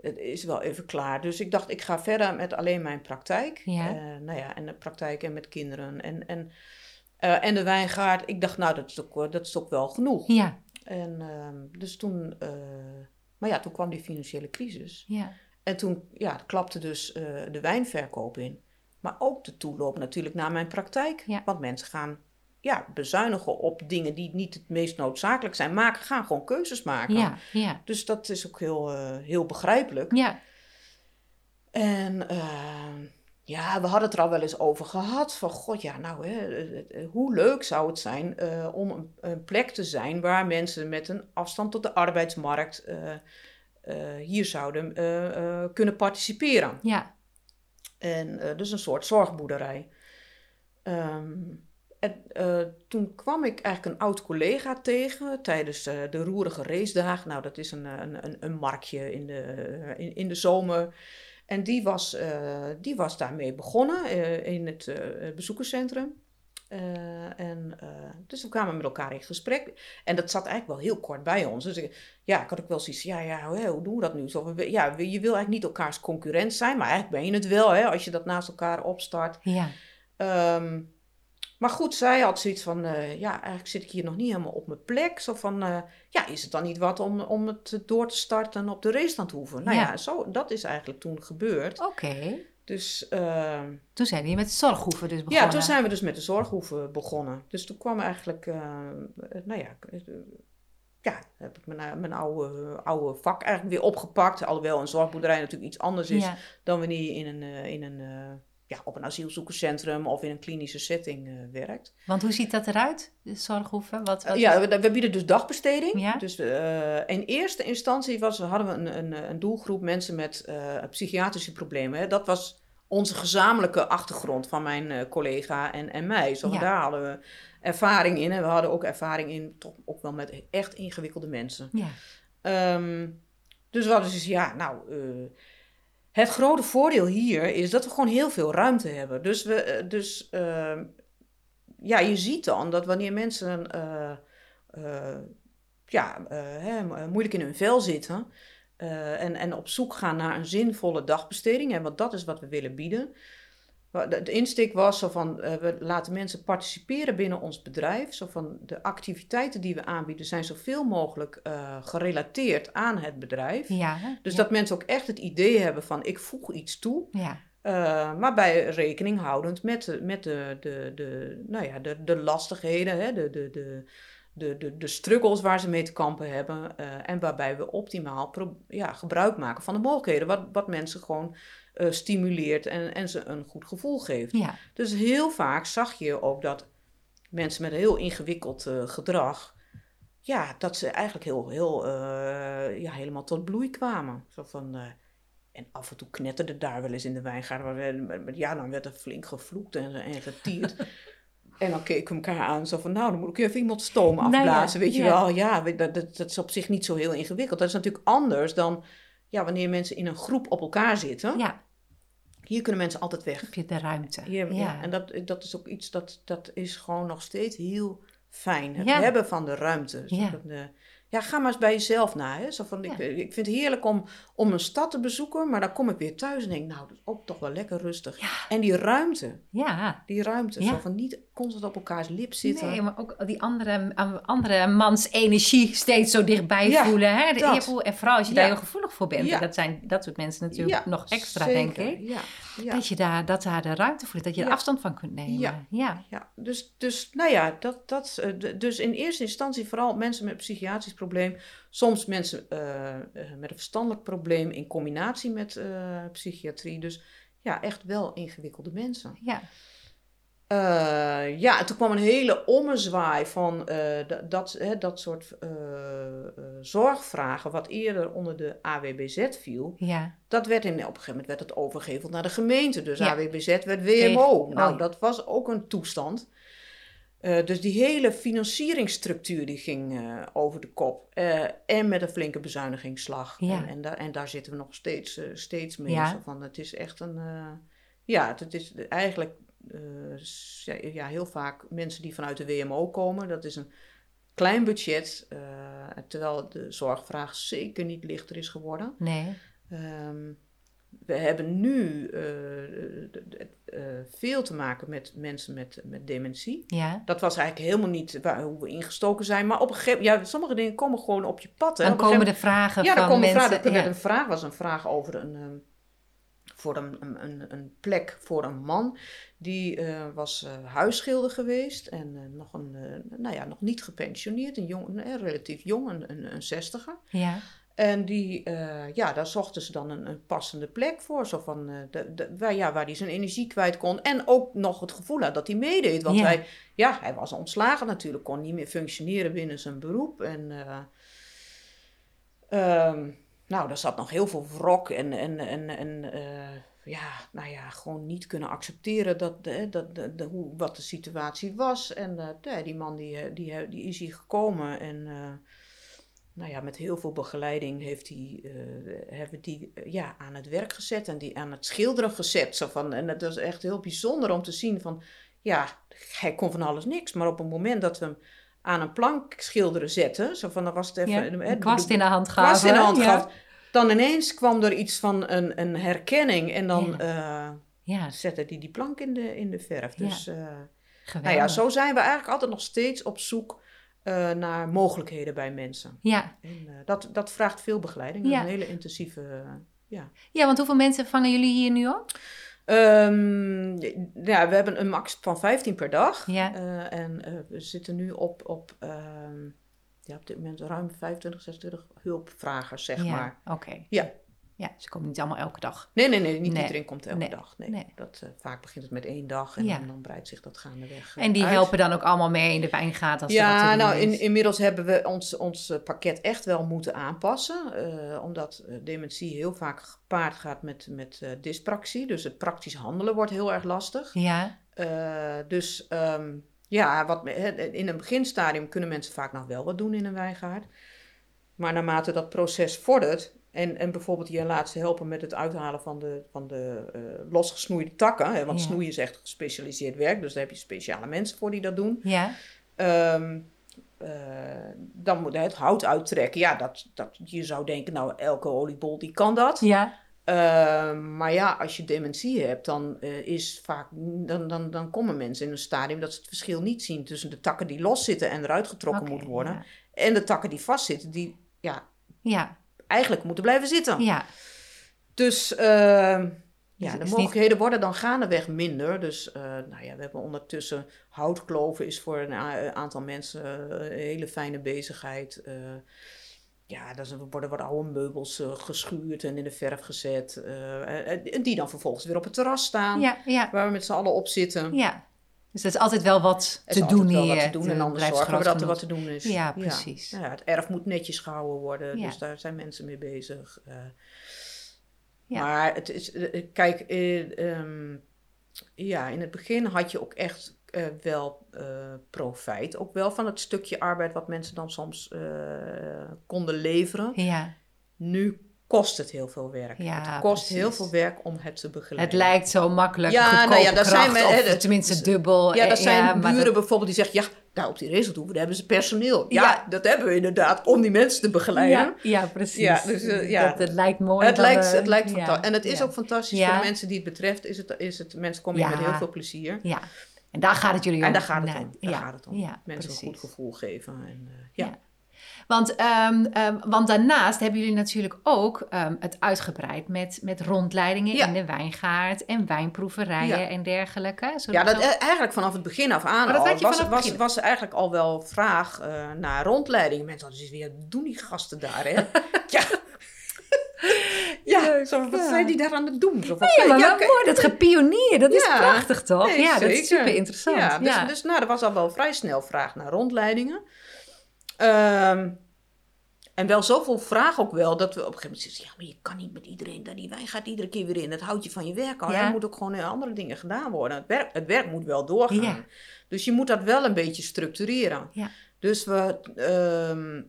het is wel even klaar. Dus ik dacht, ik ga verder met alleen mijn praktijk. Ja. Eh, nou ja, en de praktijk en met kinderen en, en, eh, en de wijngaard. Ik dacht, nou, dat is ook, wel- dat is ook wel genoeg. ja, En ehm, dus toen, eh, maar ja, toen kwam die financiële crisis. ja, En toen ja, klapte dus eh, de wijnverkoop in. Maar ook de toeloop natuurlijk naar mijn praktijk. Ja. Want mensen gaan ja, bezuinigen op dingen die niet het meest noodzakelijk zijn. Maken, gaan gewoon keuzes maken. ja, ja, Dus dat is ook heel, eh, heel begrijpelijk. ja, En ehm, ja, we hadden het er al wel eens over gehad. Van god, ja, nou, hè, eh, eh, hoe leuk zou het zijn eh, om een, een plek te zijn waar mensen met een afstand tot de arbeidsmarkt eh, eh, hier zouden eh, eh, kunnen participeren. ja, En eh, dus een soort zorgboerderij. Ehm, en eh, toen kwam ik eigenlijk een oud collega tegen tijdens eh, de roerige racedagen. Nou, dat is een, eh, een, een, een marktje in de, eh, in, in de zomer. En die was, eh, die was daarmee begonnen eh, in het eh, bezoekerscentrum. En, dus we kwamen met elkaar in gesprek. En dat zat eigenlijk wel heel kort bij ons. Dus ik, ja, ik had ook wel zoiets ja, ja, hoe doen we dat nu? Zo, ja, je wil eigenlijk niet elkaars concurrent zijn, maar eigenlijk ben je het wel, hè, als je dat naast elkaar opstart. Ja. Um, maar goed, zij had zoiets van, uh, ja, eigenlijk zit ik hier nog niet helemaal op mijn plek. Zo van, uh, ja, is het dan niet wat om, om het door te starten op de racestand hoeven? Nou ja, ja zo, dat is eigenlijk toen gebeurd. Oké. Dus... Uh, toen zijn we met de zorghoeven dus begonnen. Ja, toen zijn we dus met de zorghoeven begonnen. Dus toen kwam eigenlijk, nou ja, ja, heb ik mijn, mijn oude, oude vak eigenlijk weer opgepakt. Alhoewel een zorgboerderij natuurlijk iets anders is dan wanneer je in een, in een ja, op een asielzoekerscentrum of in een klinische setting uh, werkt. Want hoe ziet dat eruit, de zorghoeven? Wat, wat... ja, we, we, bieden dus dagbesteding. Ja? Dus uh, in eerste instantie was, hadden we een, een, een doelgroep mensen met uh, psychiatrische problemen. Dat was onze gezamenlijke achtergrond van mijn collega en, en mij. Zo, ja. Daar hadden we ervaring in. En we hadden ook ervaring in, toch ook wel met echt ingewikkelde mensen. Ja. Um, dus we hadden dus, ja, nou het grote voordeel hier is dat we gewoon heel veel ruimte hebben. Dus, we, eh, dus uh, ja, je ziet dan dat wanneer mensen uh, uh, ja, hè, moeilijk in hun vel zitten en, en op zoek gaan naar een zinvolle dagbesteding, en want dat is wat we willen bieden, de insteek was zo van, uh, we laten mensen participeren binnen ons bedrijf. Zo van, de activiteiten die we aanbieden zijn zoveel mogelijk uh, gerelateerd aan het bedrijf. Ja, dus dat mensen ook echt het idee hebben van, ik voeg iets toe. Ja. Uh, maar bij rekening houdend met de, met de, de, de, nou ja, de, de lastigheden, hè, de, de, de, de, de, de struggles waar ze mee te kampen hebben. en waarbij we optimaal ja, gebruik maken van de mogelijkheden. Wat, wat mensen gewoon uh, stimuleert en, en ze een goed gevoel geeft. Ja. Dus heel vaak zag je ook dat mensen met een heel ingewikkeld uh, gedrag, ja, dat ze eigenlijk heel, heel, uh, ja, helemaal tot bloei kwamen. Zo van, en af en toe knetterde daar wel eens in de wijngaard. Ja, dan werd er flink gevloekt en, en getierd. En dan keken we elkaar aan, zo van, nou, dan moet ik even iemand stoom afblazen, nou ja, weet je wel. Ja, dat, dat, dat, is op zich niet zo heel ingewikkeld. Dat is natuurlijk anders dan ja, wanneer mensen in een groep op elkaar zitten. Ja. Hier kunnen mensen altijd weg. Heb je de ruimte. Hier, ja. En dat, dat is ook iets dat, dat is gewoon nog steeds heel fijn. Het hebben van de ruimte. Ja. De, ja, ga maar eens bij jezelf na. Hè? Zo van, ik, ik vind het heerlijk om, om een stad te bezoeken, maar dan kom ik weer thuis en denk, nou, dat is ook toch wel lekker rustig. Ja. En die ruimte. Ja. Die ruimte. Zo van niet constant op elkaars lip zitten. Nee, maar ook die andere, andere mans energie steeds zo dichtbij voelen. Hè? De eervoel, en vooral als je daar heel gevoelig voor bent. Dat zijn dat soort mensen natuurlijk nog extra, denk ik. Ja. Dat je daar, dat daar de ruimte voor dat je er afstand van kunt nemen. Ja, ja. Dus, dus nou ja, dat, dat, dus in eerste instantie vooral mensen met psychiatrisch probleem. Soms mensen uh, met een verstandelijk probleem in combinatie met uh, psychiatrie. Dus ja, echt wel ingewikkelde mensen. Ja. Uh, ja, en toen kwam een hele ommezwaai van dat, hè, dat soort zorgvragen, wat eerder onder de AWBZ viel. Ja. Dat werd in, op een gegeven moment werd het overgeheveld naar de gemeente. Dus ja. AWBZ werd WMO. Nou, dat was ook een toestand. Dus die hele financieringsstructuur die ging over de kop. En met een flinke bezuinigingsslag. Ja. En, en, daar, en, daar zitten we nog steeds, steeds mee. Zo van, het is echt een... ja, het is eigenlijk ja, heel vaak mensen die vanuit de WMO komen. Dat is een klein budget. terwijl de zorgvraag zeker niet lichter is geworden. Nee. Um, we hebben nu uh, uh, veel te maken met mensen met, met dementie. Ja. Dat was eigenlijk helemaal niet waar, hoe we ingestoken zijn. Maar op een gegeven moment, ja, sommige dingen komen gewoon op je pad. Hè. Dan komen de vragen ja, van komen mensen. Vragen, er ja. een vraag was een vraag over een, um, voor een, een, een, plek voor een man. Die uh, was uh, huisschilder geweest en uh, nog, een, nou ja, nog niet gepensioneerd. Een jong, relatief jong, een, een, een zestiger. Ja. En die, ja, daar zochten ze dan een, een passende plek voor. Zo van, de, de, waar, ja, waar hij zijn energie kwijt kon. En ook nog het gevoel had dat hij meedeed. Want Ja. hij, ja, hij was ontslagen natuurlijk. Kon niet meer functioneren binnen zijn beroep. En um, nou, daar zat nog heel veel wrok. En, en, en, en ja, nou ja, gewoon niet kunnen accepteren dat, dat, dat, de, hoe, wat de situatie was. En ja, die man die, die, die is hier gekomen en nou ja, met heel veel begeleiding heeft uh, hebben die ja, aan het werk gezet en die aan het schilderen gezet. Zo van, en het was echt heel bijzonder om te zien van, ja, hij kon van alles niks. Maar op het moment dat we hem aan een plank schilderen zetten, zo van dan was het even Ja, hè, een kwast in de hand kwast gaven. in de hand ja. gaf, dan ineens kwam er iets van een, een herkenning en dan Ja, zette hij die plank in de, in de verf. Dus eh, nou ja, zo zijn we eigenlijk altijd nog steeds op zoek eh, naar mogelijkheden bij mensen. Ja. En dat, dat vraagt veel begeleiding, een hele intensieve, ja. ja, want hoeveel mensen vangen jullie hier nu op? Ehm, ja, we hebben een max van 15 per dag. Ja. Eh, en eh, we zitten nu op, op, ehm, ja, op dit moment ruim 25, 26 hulpvragers, zeg ja, maar. oké. Ja. Ja, ze komen niet allemaal elke dag. Nee, nee, nee, niet Nee. iedereen komt elke Nee. dag. Nee. Nee. Dat, eh, vaak begint het met één dag en Ja. dan, dan breidt zich dat gaandeweg eh, En die uit. helpen dan ook allemaal mee in de wijngaard als Ja, doen nou, in, inmiddels hebben we ons, ons eh, pakket echt wel moeten aanpassen. omdat dementie heel vaak gepaard gaat met, met dyspraxie. Dus het praktisch handelen wordt heel erg lastig. Ja, dus ehm, ja, wat, in een beginstadium kunnen mensen vaak nog wel wat doen in een wijngaard. Maar naarmate dat proces vordert, en, en bijvoorbeeld je laat ze helpen met het uithalen van de, van de eh, losgesnoeide takken, hè, want Ja. snoeien is echt gespecialiseerd werk, dus daar heb je speciale mensen voor die dat doen. ja, Ehm, eh, dan moet het hout uittrekken. Ja, dat, dat, je zou denken, nou, elke oliebol die kan dat. ja, Ehm, maar ja, als je dementie hebt, dan, eh, is vaak, dan, dan, dan komen mensen in een stadium dat ze het verschil niet zien tussen de takken die loszitten en eruit getrokken Oké, moeten worden. Ja, En de takken die vastzitten, die ja, ja, eigenlijk moeten blijven zitten. ja. Dus ehm, ja, Dus de niet- mogelijkheden worden dan gaandeweg minder. Dus eh, nou ja, we hebben ondertussen houtkloven is voor een a- aantal mensen eh, een hele fijne bezigheid. Eh, ja, zijn- worden wat oude meubels eh, geschuurd en in de verf gezet. eh, en en die dan vervolgens weer op het terras staan, ja, ja, waar we met z'n allen op zitten. ja. Dus er is altijd wel wat te is doen hier. wat te doen Het, en eh, anders blijft zorgen we dat er wat te doen is. Ja, precies. Ja, het erf moet netjes gehouden worden, Ja. dus daar zijn mensen mee bezig. eh. Ja. Maar het is, eh, kijk, eh, ehm, ja, in het begin had je ook echt eh, wel eh, profijt. Ook wel van het stukje arbeid wat mensen dan soms eh, konden leveren. Ja, Nu kost het heel veel werk. Ja, het kost heel veel werk om het te het begeleiden. lijkt zo makkelijk. Ja, nou ja, daar zijn we- hè, tenminste dubbel. Ja, Eh, dat zijn buren dat- bijvoorbeeld die zeggen... ja, nou, op die Rezeltoeven daar hebben ze personeel. Ja, Ja. dat hebben we inderdaad om die mensen te begeleiden. ja, precies. Ja, dus, eh, ja. Dat, het lijkt mooi. Het lijkt, het lijkt fantastisch. En het is ook fantastisch voor de mensen die het betreft. Is het, is het, mensen komen hier met heel veel plezier. Ja, en daar gaat het jullie om. En daar gaat het om. Daar ja, gaat het om. Mensen een goed gevoel geven. En, eh, ja. Want, ehm, ehm, want daarnaast hebben jullie natuurlijk ook ehm, het uitgebreid met, met rondleidingen Ja. in de wijngaard en wijnproeverijen Ja. en dergelijke. Ja, dat, e- eigenlijk vanaf het begin af aan dat al, was, was, er eigenlijk al wel vraag eh, naar rondleiding. Mensen hadden zoiets ja, doen die gasten daar, hè? ja. Ja, Leuk, zo, wat ja. zijn die daar aan het doen? Zo, Ja, maar ja, mooi, dat gepionier, dat is prachtig toch? Nee, ja, dat is super interessant. Ja, dus, dus nou, er was al wel vrij snel vraag naar rondleidingen. Ehm, en wel zoveel vraag ook wel, dat we op een gegeven moment zeggen... ja, maar je kan niet met iedereen daar die wijn gaat iedere keer weer in. Het houdt je van je werk af. Ja. Er moet ook gewoon andere dingen gedaan worden. Het werk, het werk moet wel doorgaan. Ja. Dus je moet dat wel een beetje structureren. Ja. Dus we, ehm,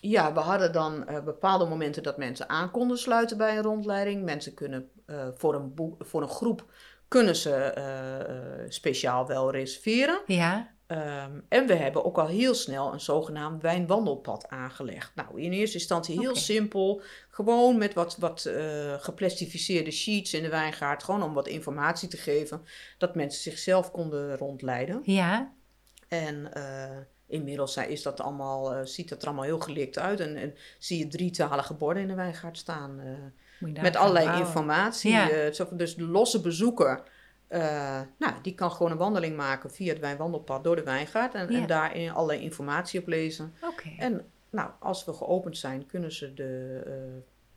ja, we hadden dan eh, bepaalde momenten dat mensen aan konden sluiten bij een rondleiding. Mensen kunnen eh, voor, een boek, voor een groep kunnen ze eh, speciaal wel reserveren. ja, Ehm, en we hebben ook al heel snel een zogenaamd wijnwandelpad aangelegd. Nou, in eerste instantie heel simpel. Gewoon met wat, wat eh, geplastificeerde sheets in de wijngaard. Gewoon om wat informatie te geven. Dat mensen zichzelf konden rondleiden. ja, En eh, inmiddels zijn- is dat allemaal, eh, ziet dat er allemaal heel gelikt uit. En, en zie je drietalige borden in de wijngaard staan. eh, met allerlei bouwen. informatie. Ja. eh, dus de losse bezoeker, eh, nou, die kan gewoon een wandeling maken via het wijnwandelpad door de wijngaard. En, Ja. en daarin allerlei informatie op lezen. Oké. En nou, als we geopend zijn, kunnen ze, de, eh,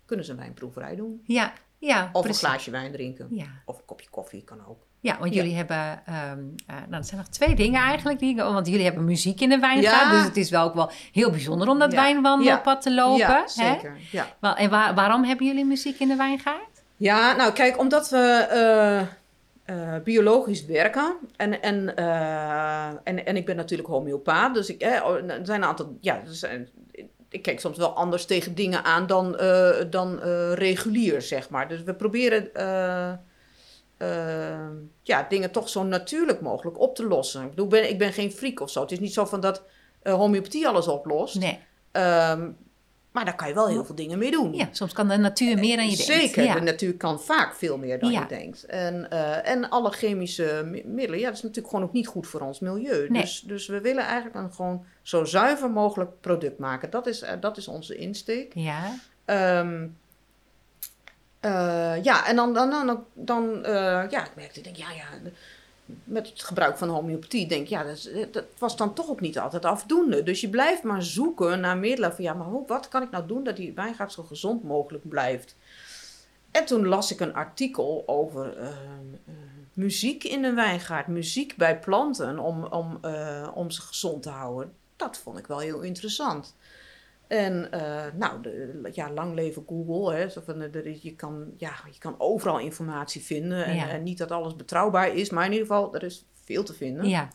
kunnen ze een wijnproeverij doen. Ja, ja, Of precies. een glaasje wijn drinken. Ja. Of een kopje koffie kan ook. Ja, want Ja. jullie hebben, ehm eh, nou, er zijn nog twee dingen eigenlijk. Die, want jullie hebben muziek in de wijngaard, Ja. dus het is wel ook wel heel bijzonder om dat wijnwandelpad te lopen. ja, hè? zeker. Ja. En waar- waarom hebben jullie muziek in de wijngaard? Ja, nou kijk, omdat we eh, biologisch werken en, en, eh, en, en ik ben natuurlijk homeopaat, dus ik, eh, oh, er zijn een aantal, ja, er zijn, ik kijk soms wel anders tegen dingen aan dan, eh, dan regulier, zeg maar. Dus we proberen ja, dingen toch zo natuurlijk mogelijk op te lossen. Ik bedoel, ben, ik ben geen freak of zo. Het is niet zo van dat homeopathie alles oplost. Nee. Ehm, maar daar kan je wel heel veel dingen mee doen. Ja, soms kan de natuur meer dan je denkt. Zeker, Ja. de natuur kan vaak veel meer dan Ja. je denkt. En, eh, en alle chemische mi- middelen, ja, dat is natuurlijk gewoon ook niet goed voor ons milieu. Nee. Dus, dus we willen eigenlijk een gewoon zo zuiver mogelijk product maken. Dat is, eh, dat is onze insteek. Ja. Ehm, eh, ja, en dan, dan, dan, dan eh, ja, ik merkte, ik denk, ja, ja, met het gebruik van homeopathie, denk ik, ja, dat, is- dat was dan toch ook niet altijd afdoende. Dus je blijft maar zoeken naar middelen van, ja, maar hoe, wat kan ik nou doen dat die wijngaard zo gezond mogelijk blijft? En toen las ik een artikel over ehm, eh, muziek in een wijngaard, muziek bij planten om, om, eh, om ze gezond te houden. Dat vond ik wel heel interessant. En eh, nou, de, ja, lang leven Google. Hè, zo van, eh, er is- je, kan, ja, je kan overal informatie vinden. En, Ja. en niet dat alles betrouwbaar is, maar in ieder geval, er is veel te vinden. Ja.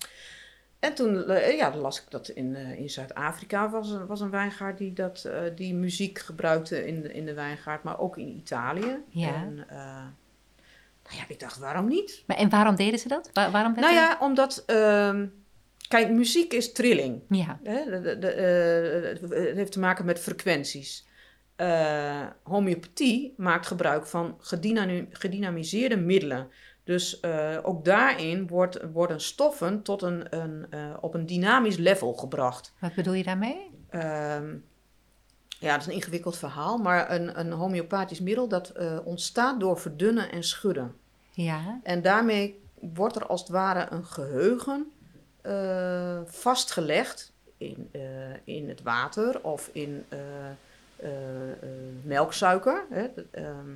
En toen eh, ja, las ik dat in, in Zuid-Afrika was, een- was een wijngaard die, dat, die muziek gebruikte in de, in de wijngaard, maar ook in Italië. Ja. En nou ja, ik dacht, waarom niet? Maar, en waarom deden ze dat? Waar- waarom Nou ja, omdat, ehm, kijk, muziek is trilling. Ja. Hè, de, de, de, eh, het heeft te maken met frequenties. Eh, homeopathie maakt gebruik van gedynami- gedynamiseerde middelen. Dus eh, ook daarin wordt, worden stoffen tot een, een, op een dynamisch level gebracht. Wat bedoel je daarmee? Ehm, ja, dat is een ingewikkeld verhaal, maar een, een homeopathisch middel dat ontstaat door verdunnen en schudden. Ja. En daarmee wordt er als het ware een geheugen eh, vastgelegd in, eh, in het water of in eh, melksuiker. Hè? Ehm.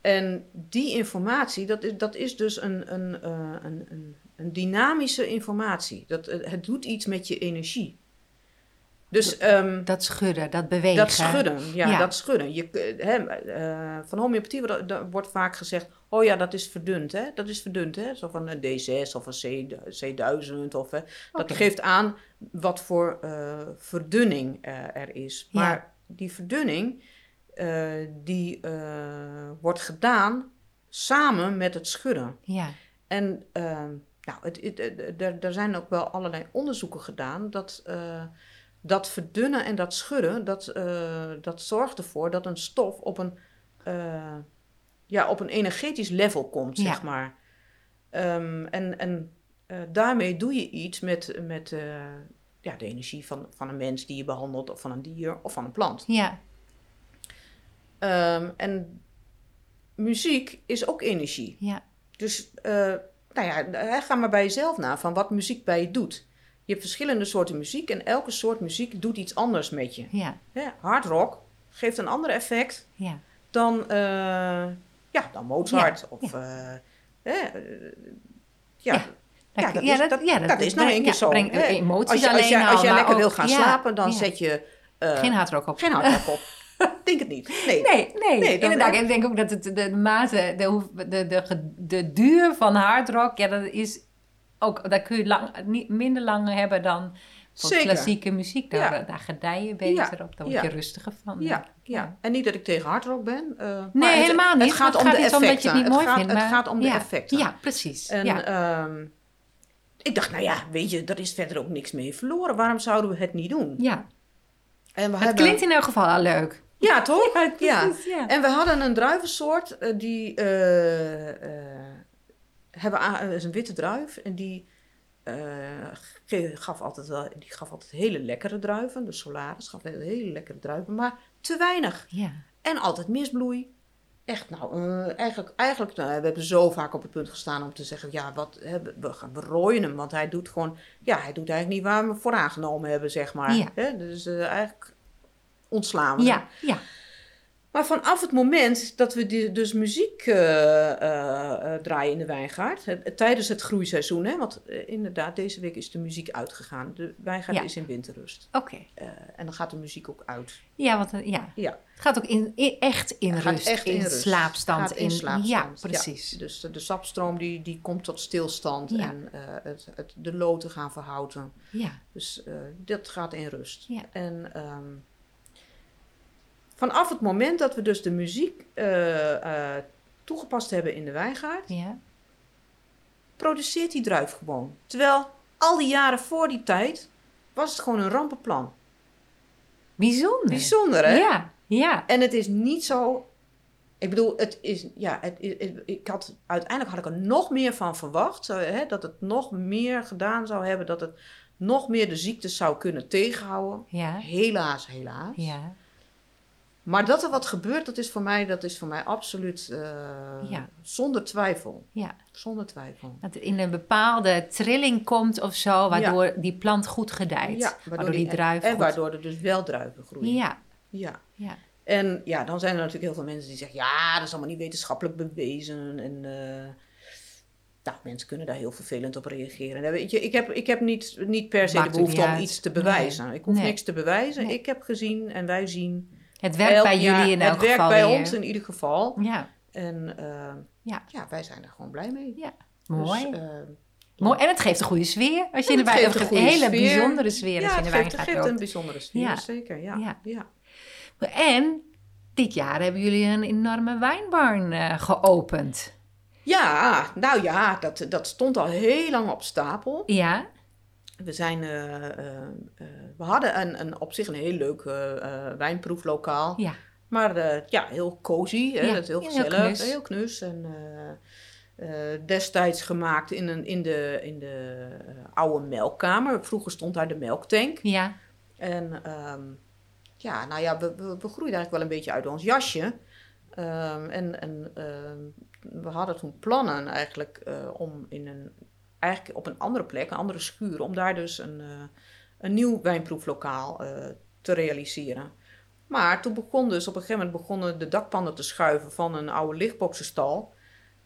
en die informatie, dat is, dat is dus een, een, een, een, dynamische informatie. Dat, het doet iets met je energie. Dus ehm, Dat schudden, dat bewegen. dat schudden, ja, Ja. dat schudden. Je, eh, eh, van homeopathie wordt, er wordt vaak gezegd, oh ja, dat is verdund, hè? Dat is verdund, hè? Zo van een D6 of een C, C1000 of hè. Dat geeft aan wat voor eh, verdunning eh, er is. Ja. Maar die verdunning, eh, die eh, wordt gedaan samen met het schudden. Ja. En ehm, nou, het, het, het- er, er zijn ook wel allerlei onderzoeken gedaan dat eh, dat verdunnen en dat schudden, dat, eh, dat zorgt ervoor dat een stof op een, eh, ja, op een energetisch level komt, Ja. zeg maar. Ehm, en en eh, daarmee doe je iets met, met ja, de energie van, van een mens die je behandelt, of van een dier of van een plant. Ja. Ehm, en muziek is ook energie. Ja. Dus nou ja, ga maar bij jezelf na van wat muziek bij je doet. Je hebt verschillende soorten muziek en elke soort muziek doet iets anders met je. Ja. Hè, hard rock geeft een ander effect Ja. dan, eh, ja, dan Mozart. Ja, Of, eh, eh, ja, Ja. ja, dat, is, dat, dat is nou één keer ja, zo. brengt emoties als je, als je, als lekker wil gaan ja, slapen, dan ja. zet je eh, Geen hardrock op. geen hardrock op. Denk het niet. Nee. Nee, nee, Nee, inderdaad. Ik denk ook dat het de, de mate, de, de, de, de duur van hardrock, ja, dat is ook, daar kun je lang, niet, minder lang hebben dan klassieke muziek. Daar, Ja. daar gedij je beter Ja, op, daar word je rustiger van. Ja, ja, en niet dat ik tegen hardrock ben. eh, maar Nee, het- helemaal niet. Het gaat om de effecten. het gaat, vindt. Het maar- gaat om de ja, effecten. Ja, precies. En ehm, ik dacht, nou ja, weet je, er is verder ook niks mee verloren. Waarom zouden we het niet doen? ja, En we het hebben- klinkt in elk geval al leuk. Ja, toch? Ja, precies, ja. En we hadden een druivensoort eh, die eh, hebben is een witte druif en die eh, gaf altijd wel, die gaf altijd hele lekkere druiven. De Solaris gaf hele, hele lekkere druiven, maar te weinig. Ja, En altijd misbloei. Echt, nou, eh, eigenlijk, eigenlijk nou, we hebben zo vaak op het punt gestaan om te zeggen, ja, wat, we, gaan- we rooien hem, want hij doet gewoon, ja, hij doet eigenlijk niet waar we hem voor aangenomen hebben, zeg maar. Ja. Dus eh, eigenlijk ontslaan we hem. ja, ja. Maar vanaf het moment dat we die, dus muziek eh, eh, eh, draaien in de wijngaard, tijdens het groeiseizoen, hè, want inderdaad, deze week is de muziek uitgegaan. De wijngaard Ja. is in winterrust. Oké. En dan gaat de muziek ook uit. Ja, want ja. Ja, het gaat ook in, in- echt in gaat rust, echt in, in, rust. slaapstand. Gaat in, slaapstand. Ja, precies. Dus de, sapstroom die, die komt tot stilstand en het, het, de loten gaan verhouten. Ja, Dus dat gaat in rust. Ja. En ehm, vanaf het moment dat we dus de muziek eh, eh, toegepast hebben in de wijngaard, Ja. produceert die druif gewoon. Terwijl al die jaren voor die tijd was het gewoon een rampenplan. Bijzonder. Bijzonder, hè? Ja, ja. En het is niet zo. Ik bedoel, het is. Ja, het, het- ik had, uiteindelijk had ik er nog meer van verwacht. Zo, hè, dat het nog meer gedaan zou hebben. Dat het nog meer de ziektes zou kunnen tegenhouden. Ja, Helaas, helaas. ja. Maar dat er wat gebeurt, dat is voor mij, dat is voor mij absoluut eh, Ja. zonder twijfel. ja. Zonder twijfel. Dat het in een bepaalde trilling komt of zo, waardoor die plant goed gedijt. waardoor, die, druif En goed... waardoor er dus wel druiven groeien. Ja, ja. ja. En ja, dan zijn er natuurlijk heel veel mensen die zeggen: ja, dat is allemaal niet wetenschappelijk bewezen. En eh, nou, mensen kunnen daar heel vervelend op reageren. En weet je, ik heb, ik heb niet, niet per se Maakt de behoefte om uit. iets te bewijzen. Ik hoef Nee. niks te bewijzen. Nee. Ik heb gezien en wij zien. Het werkt bij jullie in elk Het werkt geval bij weer. ons in ieder geval. Ja, En eh, Ja. ja, wij zijn er gewoon blij mee. ja. Mooi. Dus, Mooi. En het geeft een goede sfeer. Als je En in wijn, geeft een hele bijzondere sfeer als ja, je in het geeft, geeft een bijzondere sfeer, Ja. zeker. Ja. Ja. Ja. En dit jaar hebben jullie een enorme wijnbarn eh, geopend. Ja, nou ja, dat, dat stond al heel lang op stapel. Ja, We, zijn, eh, eh, eh, we hadden een, een, op zich een heel leuk wijnproeflokaal. ja, Maar ja, heel cozy, hè? Ja, dat is heel heel gezellig, knus. heel knus. En destijds gemaakt in, een, in de, in de oude melkkamer. Vroeger stond daar de melktank. ja, En ehm, ja, nou ja, we, we, we groeiden eigenlijk wel een beetje uit ons jasje. Ehm, en en ehm, we hadden toen plannen eigenlijk om in een, eigenlijk op een andere plek, een andere schuur, om daar dus een, eh, een nieuw wijnproeflokaal eh, te realiseren. Maar toen begon dus, op een gegeven moment begonnen de dakpannen te schuiven van een oude lichtboxenstal.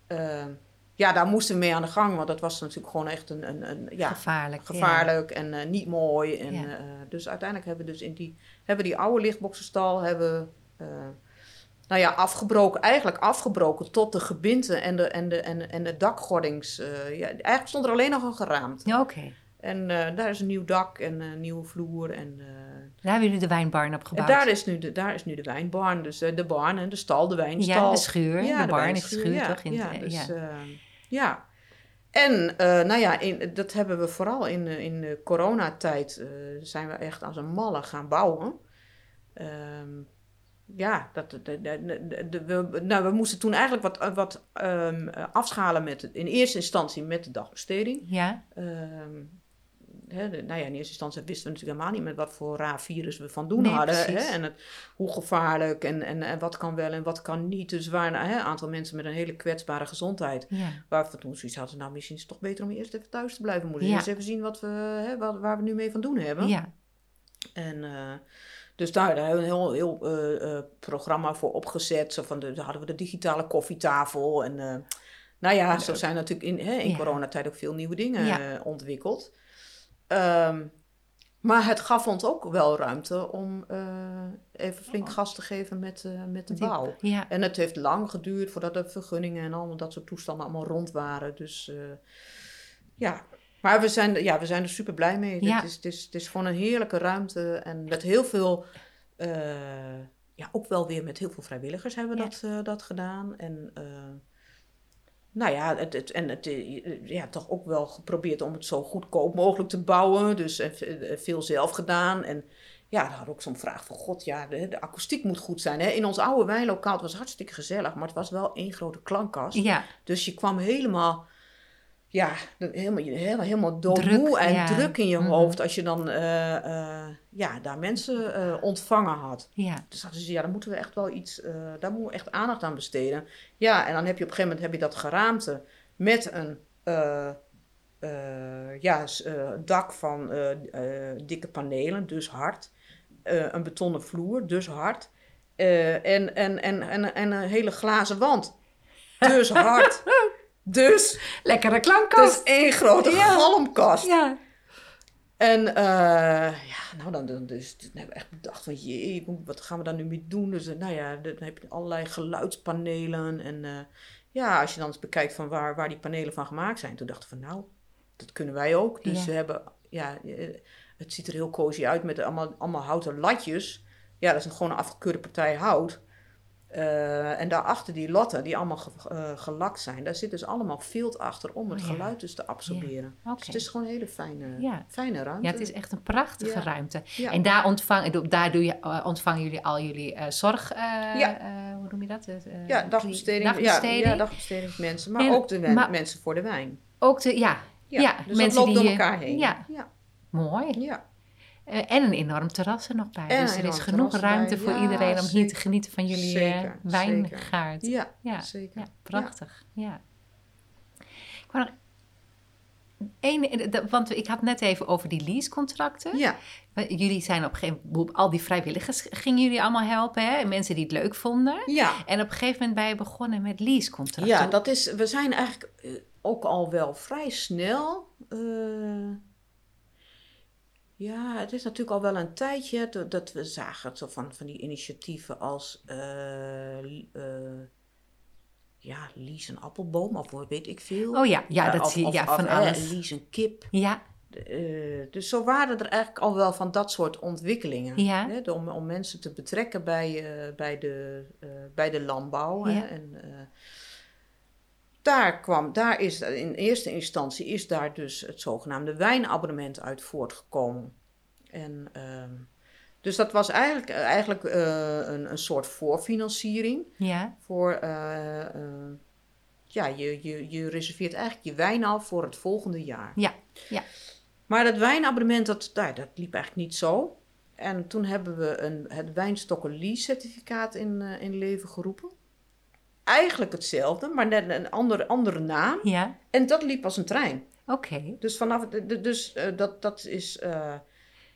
Ehm, ja, daar moesten we mee aan de gang, want dat was natuurlijk gewoon echt een, een, een ja, gevaarlijk. ja. gevaarlijk en eh, niet mooi. En, Ja. eh, dus uiteindelijk hebben we dus in die, hebben die oude lichtboxenstal hebben, eh, nou ja, afgebroken, eigenlijk afgebroken tot de gebinten en de, en de, en, en de dakgordings. eh, ja, eigenlijk stond er alleen nog een geraamd. Ja, Oké, En eh, daar is een nieuw dak en een nieuwe vloer. En, eh, daar hebben jullie de wijnbarn op en gebouwd. daar, is nu de, daar is nu de wijnbarn. Dus de barn en de stal, de wijnstal. ja, de schuur. Ja, de barn wijnschuur, schuur, ja, toch? In ja, het- dus, ja. ja. En nou ja, in, dat hebben we vooral in, in de coronatijd zijn we echt als een malle gaan bouwen. Ehm, ja, dat, de, de, we, nou, we moesten toen eigenlijk wat, wat ehm, afschalen met, in eerste instantie met de dagbesteding. ja, Ehm, hè, nou ja, in eerste instantie wisten we natuurlijk helemaal niet met wat voor raar virus we van doen Nee, hadden. Hè, en het, hoe gevaarlijk en, en, en wat kan wel en wat kan niet. Dus waren een aantal mensen met een hele kwetsbare gezondheid. ja. Waar we toen zoiets hadden, nou misschien is het toch beter om eerst even thuis te blijven. Moeten we Ja. eens even zien wat we, hè, waar we nu mee van doen hebben. ja. En eh, dus daar, daar hebben we een heel, heel eh, eh, programma voor opgezet. Zo van de, daar hadden we de digitale koffietafel. En eh, nou ja, zo zijn natuurlijk in, hè, in Ja. coronatijd ook veel nieuwe dingen Ja. ontwikkeld. Ehm, maar het gaf ons ook wel ruimte om even flink gas te geven met, met de bouw. Ja, En het heeft lang geduurd voordat de vergunningen en allemaal dat soort toestanden allemaal rond waren. Dus ja, maar we zijn, ja, we zijn er super blij mee. Ja. Het, is, het, is, het is gewoon een heerlijke ruimte en met heel veel, eh, ja, ook wel weer met heel veel vrijwilligers hebben we Ja. dat, eh, dat gedaan. En eh, nou ja, het, het, en het, ja, toch ook wel geprobeerd om het zo goedkoop mogelijk te bouwen. Dus veel zelf gedaan. En ja, daar had ook zo'n vraag van, god ja, de, de akoestiek moet goed zijn. Hè? In ons oude wijnlokaal, het was hartstikke gezellig, maar het was wel één grote klankkast. ja, Dus je kwam helemaal, ja, helemaal, helemaal, helemaal doodmoe Druk, en ja. druk in je hoofd als je dan eh, eh, ja, daar mensen eh, ontvangen had. ja. Dus dachten ze, ja, daar moeten we echt wel iets, daar moeten we echt aandacht aan besteden. Ja, en dan heb je op een gegeven moment heb je dat geraamte met een ja, dak van dikke panelen, dus hard. Een betonnen vloer, dus hard. En, en, en, en, en een hele glazen wand, dus hard. Dus Lekkere klankkast. is één grote Ja. galmkast. Ja, En eh, ja, nou dan, dan, dus, toen hebben we echt bedacht van jee, wat gaan we daar nu mee doen? Dus nou ja, dan heb je allerlei geluidspanelen. En eh, ja, als je dan eens bekijkt van waar, waar die panelen van gemaakt zijn. Toen dachten we van nou, dat kunnen wij ook. Dus Ja. we hebben, ja, eh, het ziet er heel cozy uit met allemaal, allemaal houten latjes. Ja, dat is een, gewoon een afgekeurde partij hout. Eh, en daarachter die lotten, die allemaal ge- eh, gelakt zijn, daar zit dus allemaal field achter om het Oh ja. geluid dus te absorberen. Dus het is gewoon een hele fijne, Ja. fijne ruimte. Ja, het is echt een prachtige ruimte. En daar, ontvang, daar doe je, eh, ontvangen jullie al jullie zorg... hoe noem je dat? Ja, dagbesteding. dagbesteding. Ja, dagbestedingsmensen. Maar En- ook de maar- mensen voor de wijn. Ook de, ja, Ja, dus mensen dat loopt die door elkaar heen. ja. ja. mooi. ja. Eh, en een enorm terras er nog bij. En dus er is genoeg ruimte voor Ja, iedereen om hier te zeker. genieten van jullie eh, Zeker, wijngaard. ja, Ja, zeker. ja, prachtig. Ja. Ik wou nog één, eh, want ik had net even over die leasecontracten. Ja, Jullie zijn op een gegeven moment, al die vrijwilligers gingen jullie allemaal helpen, hè? Mensen die het leuk vonden. ja. En op een gegeven moment ben je begonnen met leasecontracten. Ja, dat is, we zijn eigenlijk ook al wel vrij snel. Ja, het is natuurlijk al wel een tijdje dat, we zagen zo van, van die initiatieven als eh, eh, ja, lease een appelboom of weet ik veel. Oh ja, ja, Eh, dat zie je, ja, of, van eh, alles. lease een kip. Ja, Eh, dus zo waren er eigenlijk al wel van dat soort ontwikkelingen. Ja. Hè, om, om mensen te betrekken bij, eh, bij, de, eh, bij de landbouw. Ja. Hè, en, eh, daar kwam, daar is in eerste instantie is daar dus het zogenaamde wijnabonnement uit voortgekomen. En, ehm, dus dat was eigenlijk, eigenlijk eh, een, een soort voorfinanciering ja, voor. eh, eh, ja, je, je, je reserveert eigenlijk je wijn al voor het volgende jaar. ja, ja. Maar dat wijnabonnement, dat, nou, dat liep eigenlijk niet zo. En toen hebben we een, het wijnstokken lease certificaat in, in leven geroepen. Eigenlijk hetzelfde, maar net een andere, andere naam. ja. En dat liep als een trein. Oké. Dus vanaf, dus eh, dat, dat is, eh,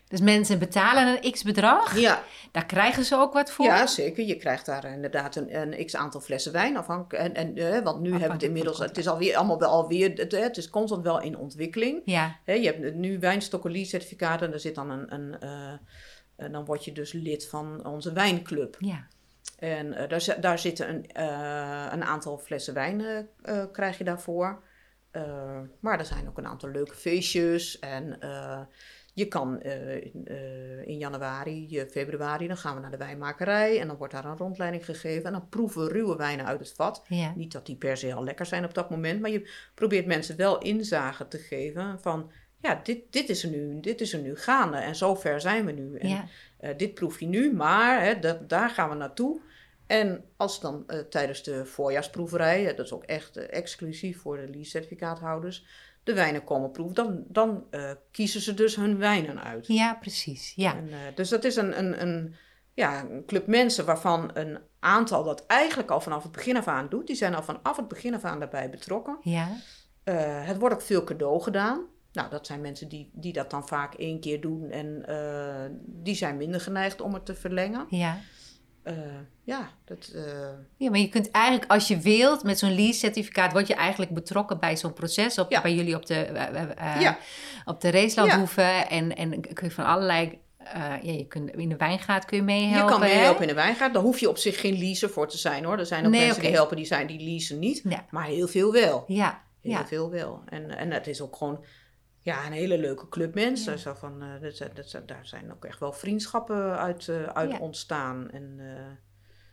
Dus mensen betalen een x-bedrag, ja, daar krijgen ze ook wat voor. ja, zeker. Je krijgt daar inderdaad een, een x aantal flessen wijn afhankelijk. En, en, eh, want nu hebben we het inmiddels, het is alweer allemaal wel alweer, het, het is constant wel in ontwikkeling. Ja, je hebt nu wijnstokken lease certificaat en daar zit dan een, een en dan word je dus lid van onze wijnclub. ja, En eh, daar, daar zitten een, eh, een aantal flessen wijn eh, krijg je daarvoor. Maar er zijn ook een aantal leuke feestjes. En je kan in, in januari, februari, dan gaan we naar de wijnmakerij. En dan wordt daar een rondleiding gegeven. En dan proeven we ruwe wijnen uit het vat. ja. Niet dat die per se al lekker zijn op dat moment, maar je probeert mensen wel inzage te geven van, ja, dit, dit, is, er nu, dit is er nu gaande en zo ver zijn we nu. En ja. Eh, dit proef je nu, maar hè, dat, daar gaan we naartoe. En als dan eh, tijdens de voorjaarsproeverij, dat is ook echt eh, exclusief voor de lease-certificaathouders, de wijnen komen proeven, dan, dan kiezen ze dus hun wijnen uit. Ja, precies. Ja, En, dus dat is een, een, een, ja, een club mensen waarvan een aantal dat eigenlijk al vanaf het begin af aan doet. Die zijn al vanaf het begin af aan daarbij betrokken. ja, het wordt ook veel cadeau gedaan. Nou, dat zijn mensen die, die dat dan vaak één keer doen en eh, die zijn minder geneigd om het te verlengen. ja. Eh, ja, dat, eh, Ja, maar je kunt eigenlijk, als je wilt, met zo'n lease-certificaat, word je eigenlijk betrokken bij zo'n proces. Op, Ja. Bij jullie op de, Ja. op de racelandhoeve. En, en kun je van allerlei, ja, je kunt, in de wijngaard kun je meehelpen. je kan meehelpen in de wijngaard. Daar hoef je op zich geen leaser voor te zijn hoor. Er zijn ook Nee, mensen die helpen die zijn die leasen niet. Ja, Maar heel veel wel. ja, Heel ja. veel wel. En, en het is ook gewoon ja, een hele leuke club mensen. Ja. Van, eh, dat, dat, daar zijn ook echt wel vriendschappen uit, eh, uit Ja. ontstaan. En, eh,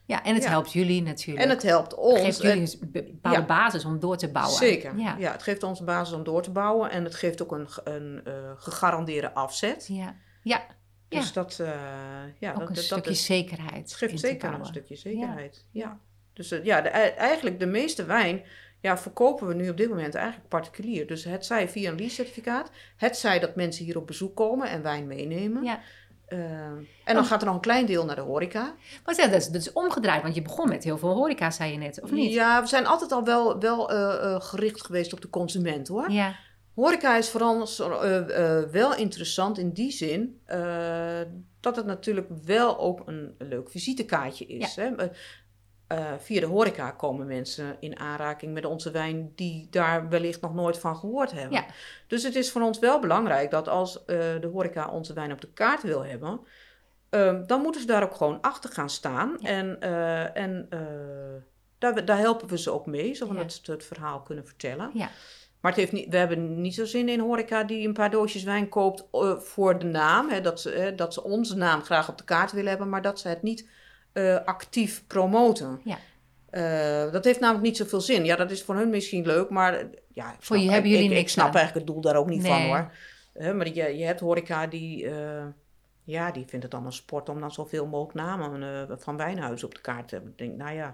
ja, en het Ja. helpt jullie natuurlijk. en het helpt Het ons. geeft jullie Het- een bepaalde basis om door te bouwen. zeker. Ja, Ja. het geeft ons een basis om door te bouwen. En het geeft ook een, een gegarandeerde afzet. ja. ja. Dus dat, ja, ook dat, een stukje is- zekerheid. Het geeft zeker een stukje zekerheid. Ja. Dus ja, de, e- eigenlijk de meeste wijn ja, verkopen we nu op dit moment eigenlijk particulier. Dus het zij via een lease-certificaat, het zij dat mensen hier op bezoek komen en wijn meenemen. Ja. Eh, en dan gaat er nog een klein deel naar de horeca. Maar ja, dat, is, dat is omgedraaid, want je begon met heel veel horeca, zei je net, of niet? Ja, we zijn altijd al wel, wel eh, eh, gericht geweest op de consument hoor. Ja, Horeca is vooral wel interessant in die zin dat het natuurlijk wel ook een, leuk visitekaartje is. Hè? Eh, via de horeca komen mensen in aanraking met onze wijn die daar wellicht nog nooit van gehoord hebben. Ja. Dus het is voor ons wel belangrijk dat als eh, de horeca onze wijn op de kaart wil hebben, eh, dan moeten ze daar ook gewoon achter gaan staan. Ja. En, eh, en daar, daar helpen we ze ook mee, zodat Ja. ze het verhaal kunnen vertellen. ja, Maar het heeft niet, we hebben niet zo zin in horeca die een paar doosjes wijn koopt voor de naam. Hè, dat, ze, hè, dat ze onze naam graag op de kaart willen hebben, maar dat ze het niet eh, actief promoten. Ja. Eh, dat heeft namelijk niet zoveel zin. Ja, dat is voor hun misschien leuk, maar eh, ja, ik Voor je snap- hebben ik- jullie ik, ik niks snap aan. eigenlijk het doel daar ook niet van hoor. Maar je, je hebt horeca die, ja, die vindt het een sport om dan zoveel mogelijk namen van wijnhuizen op de kaart te hebben. Ik denk, nou ja,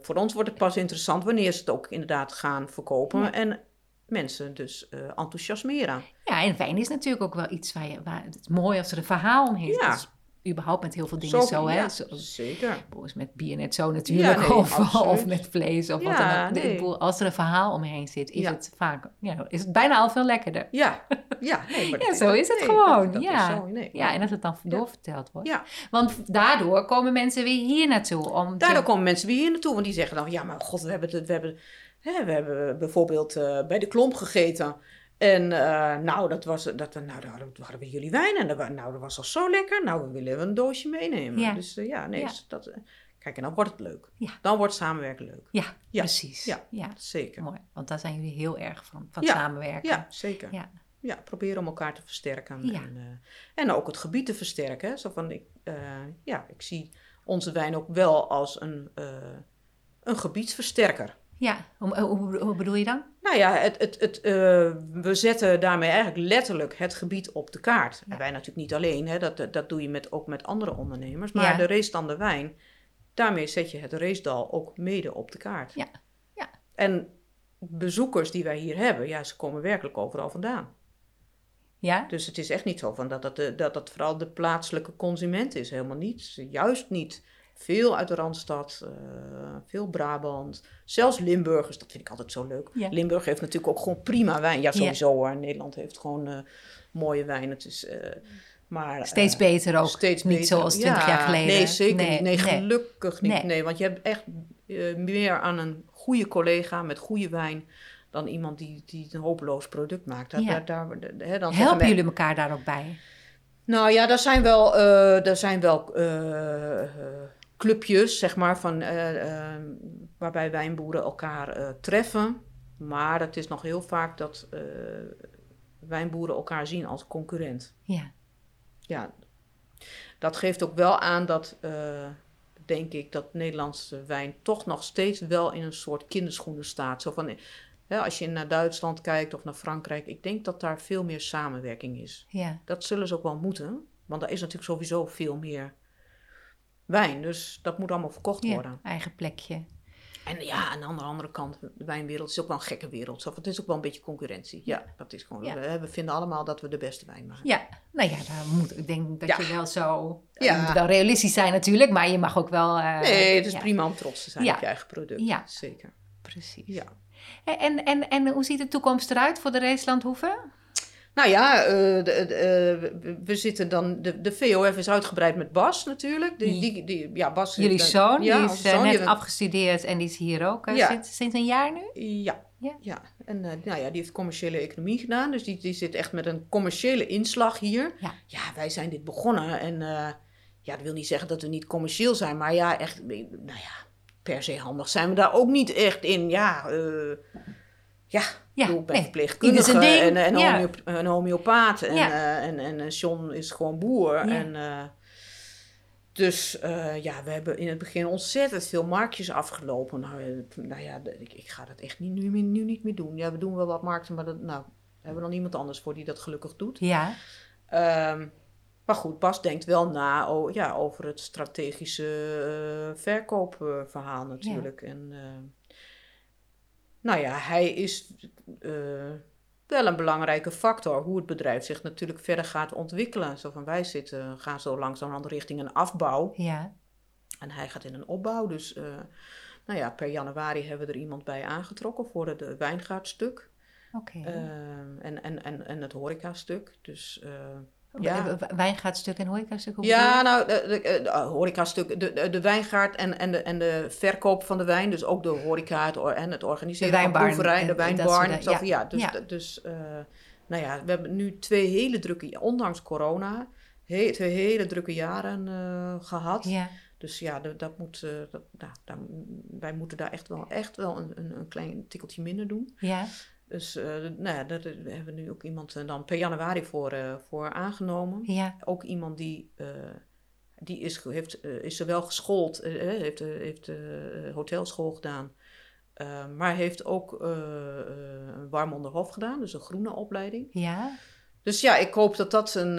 voor ons wordt het pas interessant wanneer ze het ook inderdaad gaan verkopen. Ja. En mensen dus enthousiasmeren. Ja, en wijn is natuurlijk ook wel iets waar je... Waar, het mooi als er een verhaal omheen. Ja. Is überhaupt met heel veel dingen zo, hè. ja, Zo- zeker. Boos met bier net zo natuurlijk, nee, of, of met vlees of wat dan ook. Nee. als er een verhaal omheen zit, is het vaak, ja, is het bijna al veel lekkerder. Ja, ja, nee, maar Ja, dat- zo is het nee, gewoon, Dat, dat ja. Zo. Ja, en dat het dan doorverteld wordt. Ja. Want daardoor komen mensen weer hier naartoe. Om te- Daardoor komen mensen weer hier naartoe, want die zeggen dan: ja, maar god, we hebben, het, we hebben, hè, we hebben bijvoorbeeld eh, bij de klomp gegeten. En eh, nou, dat was, dat, nou, daar hadden, we- jullie wijn en dat, nou, dat was al zo lekker. Nou, we willen een doosje meenemen. Ja. Dus eh, ja, nee, Ja. dus dat, eh, kijk, en dan wordt het leuk. Ja. Dan wordt samenwerken leuk. Ja, Ja, precies. ja. ja. Zeker. Mooi, want daar zijn jullie heel erg van, van samenwerken. Ja, zeker. Ja. Ja, proberen om elkaar te versterken. En, en ook het gebied te versterken. Hè. Zo van, ik, ja, ik zie onze wijn ook wel als een, een gebiedsversterker. Ja, hoe, hoe, hoe bedoel je dan? Nou ja, het, het, het, eh, we zetten daarmee eigenlijk letterlijk het gebied op de kaart. Ja. En wij natuurlijk niet alleen, hè, dat, dat doe je met, ook met andere ondernemers. Maar Ja. de Reesdam Wijn, daarmee zet je het Reesdal ook mede op de kaart. Ja. Ja. En bezoekers die wij hier hebben, ja, ze komen werkelijk overal vandaan. Ja? Dus het is echt niet zo van dat dat, de, dat, dat vooral de plaatselijke consument is. Helemaal niet. Juist niet. Veel uit de Randstad, eh, veel Brabant, zelfs Limburgers. Dat vind ik altijd zo leuk. Ja. Limburg heeft natuurlijk ook gewoon prima wijn. Ja, Ja. sowieso hoor. Nederland heeft gewoon eh, mooie wijn. Het is, eh, maar, Steeds beter ook. Steeds niet beter. zoals 20 Ja, jaar geleden. Nee, zeker Nee, niet. Nee, nee. gelukkig niet. Nee. Want je hebt echt meer aan een goede collega met goede wijn... dan iemand die, die een hopeloos product maakt. Daar, Ja. daar, daar, hè, dan Helpen jullie elkaar daar ook bij? nou ja, er zijn wel, er zijn wel clubjes, zeg maar, van, eh, eh, waarbij wijnboeren elkaar eh, treffen. Maar het is nog heel vaak dat eh, wijnboeren elkaar zien als concurrent. Ja. Ja, dat geeft ook wel aan dat, denk ik, dat Nederlandse wijn toch nog steeds wel in een soort kinderschoenen staat. Zo van, hè, als je naar Duitsland kijkt of naar Frankrijk, ik denk dat daar veel meer samenwerking is. Ja. Dat zullen ze ook wel moeten. Want daar is natuurlijk sowieso veel meer wijn. Dus dat moet allemaal verkocht ja. worden. Eigen plekje. En ja, aan de andere, andere kant, de wijnwereld is ook wel een gekke wereld. Zo, van, het is ook wel een beetje concurrentie. Ja, dat is gewoon. Ja. We, vinden allemaal dat we de beste wijn maken. Ja, nou ja, daar moet, ik denk dat Ja. je wel zo... Ja. Je moet wel realistisch zijn natuurlijk, maar je mag ook wel... eh, nee, het is ja, prima om trots te zijn op je eigen product. Ja. Zeker. Precies. Ja. En, en, en hoe ziet de toekomst eruit voor de Reeslandhoeve? Nou ja, eh, de, de, eh, we- zitten dan. De, de VOF is uitgebreid met Bas natuurlijk. Die, die, die, ja, Bas Jullie zoon, ja, die is eh, zoon, net afgestudeerd en die is hier ook Ja. sinds, sinds een jaar nu? Ja, Ja. ja. En nou ja, die heeft commerciële economie gedaan. Dus die, die zit echt met een commerciële inslag hier. Ja. wij zijn dit begonnen. En ja, dat wil niet zeggen dat we niet commercieel zijn. Maar ja, echt, nou ja, per se handig zijn we daar ook niet echt in. Ja, ja, Ja, ik bij nee. verpleegkundige en, en, Ja. homeop- homeopaat. En, Ja. eh, en, en, en John is gewoon boer. Ja. En, eh, dus eh, ja, we hebben in het begin ontzettend veel marktjes afgelopen. Nou, eh, nou ja, ik, ik ga dat echt niet, nu, nu niet meer doen. Ja, we doen wel wat markten, maar dat, nou, hebben we dan iemand anders voor die dat gelukkig doet. Ja, Ehm, maar goed, Bas denkt wel na o- ja, over het strategische eh, verkoopverhaal natuurlijk. En, eh, nou ja, hij is eh, wel een belangrijke factor hoe het bedrijf zich natuurlijk verder gaat ontwikkelen. Zo van wij zitten, gaan zo langzamerhand richting een afbouw. ja. En hij gaat in een opbouw. Dus eh, nou ja, per januari hebben we er iemand bij aangetrokken voor het eh, wijngaardstuk. Oké. Ehm, en, en, en, en het horecastuk. Dus ja. w- Wijngaatstuk en horecastuk? Ja, nou, de, de, de, de horecastuk, de, de, de wijngaard en, en, de, en de verkoop van de wijn. Dus ook de horeca het en het organiseren van proeverij, en- de en wijnbarn. Zo ja. dus, Ja. dus eh, nou ja, we hebben nu twee hele drukke, ondanks corona, he- twee hele drukke jaren eh, gehad. Ja, Dus ja, dat, dat moet, eh, dat, nou, wij moeten daar echt wel, echt wel een, een, een klein tikkeltje minder doen. ja. Dus eh, nou ja, daar hebben we nu ook iemand eh, dan per januari voor, eh, voor aangenomen ja. ook iemand die. eh, die is, heeft, uh, is zowel geschoold, uh, heeft, heeft hotelschool gedaan, maar heeft ook een Warmonderhof gedaan, dus een groene opleiding. Ja. Dus ja, ik hoop dat dat een,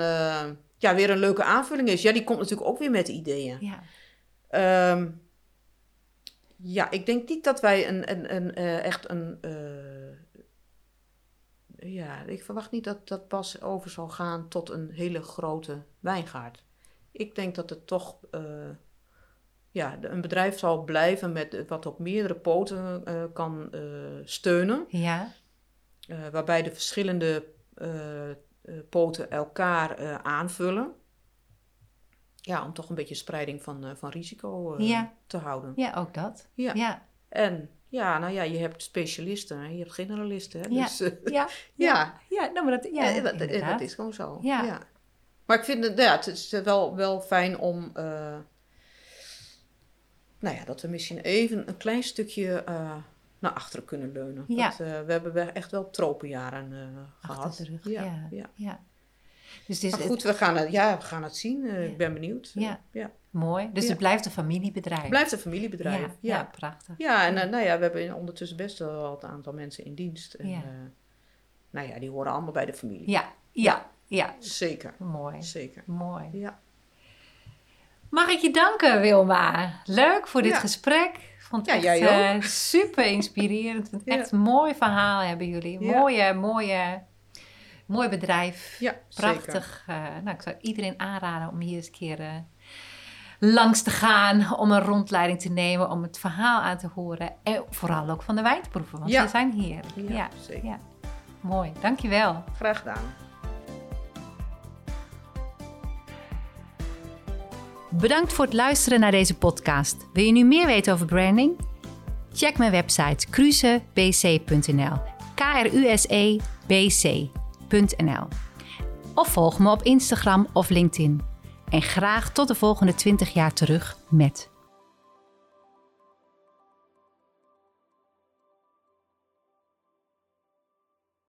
ja, weer een leuke aanvulling is. Ja, die komt natuurlijk ook weer met ideeën. Ja. Um, ja, ik denk niet dat wij een, een, een, echt een ja, ik verwacht niet dat dat pas over zal gaan tot een hele grote wijngaard. Ik denk dat het toch uh, ja, een bedrijf zal blijven met wat op meerdere poten uh, kan uh, steunen. Ja. waarbij de verschillende poten elkaar aanvullen. Ja, om toch een beetje spreiding van, van risico ja. te houden. Ja, ook dat. Ja. ja. En ja, nou ja, je hebt specialisten en je hebt generalisten. Hè? Ja, Dus, uh, ja, ja. ja. nou, maar dat, ja, ja, dat, is gewoon zo. Ja. Ja. Maar ik vind het, ja, het is wel, wel fijn om, uh, nou ja, dat we misschien even een klein stukje uh, naar achteren kunnen leunen. Dat, we hebben echt wel tropenjaren gehad. Achter de rug, ja. ja. ja. Dus het is, maar goed, we gaan het, ja, we gaan het zien. ik ben benieuwd. Ja. Mooi. Dus Ja. het blijft een familiebedrijf. Het blijft een familiebedrijf. Ja, Ja, ja, prachtig. Ja, en eh, nou ja, we hebben ondertussen best wel een aantal mensen in dienst. En, Ja. eh, nou ja, die horen allemaal bij de familie. Ja, ja, ja. Zeker, Mooi. zeker. Mooi. Ja. Mag ik je danken, Wilma? Leuk voor dit gesprek. Vond het Ja, echt eh, super inspirerend. Echt een mooi verhaal hebben jullie. Mooie, mooie, mooi bedrijf. Ja, Prachtig. Nou, ik zou iedereen aanraden om hier eens een keer langs te gaan. Om een rondleiding te nemen. Om het verhaal aan te horen. En vooral ook van de wijn te proeven. Want Ja. ze zijn heerlijk. zeker. Ja, Ja, zeker. ja. Mooi. Dankjewel. Graag gedaan. Bedankt voor het luisteren naar deze podcast. Wil je nu meer weten over branding? Check mijn website krusebc.nl. K-R-U-S-E-B-C.nl. Of volg me op Instagram of LinkedIn. En graag tot de volgende 20 jaar terug met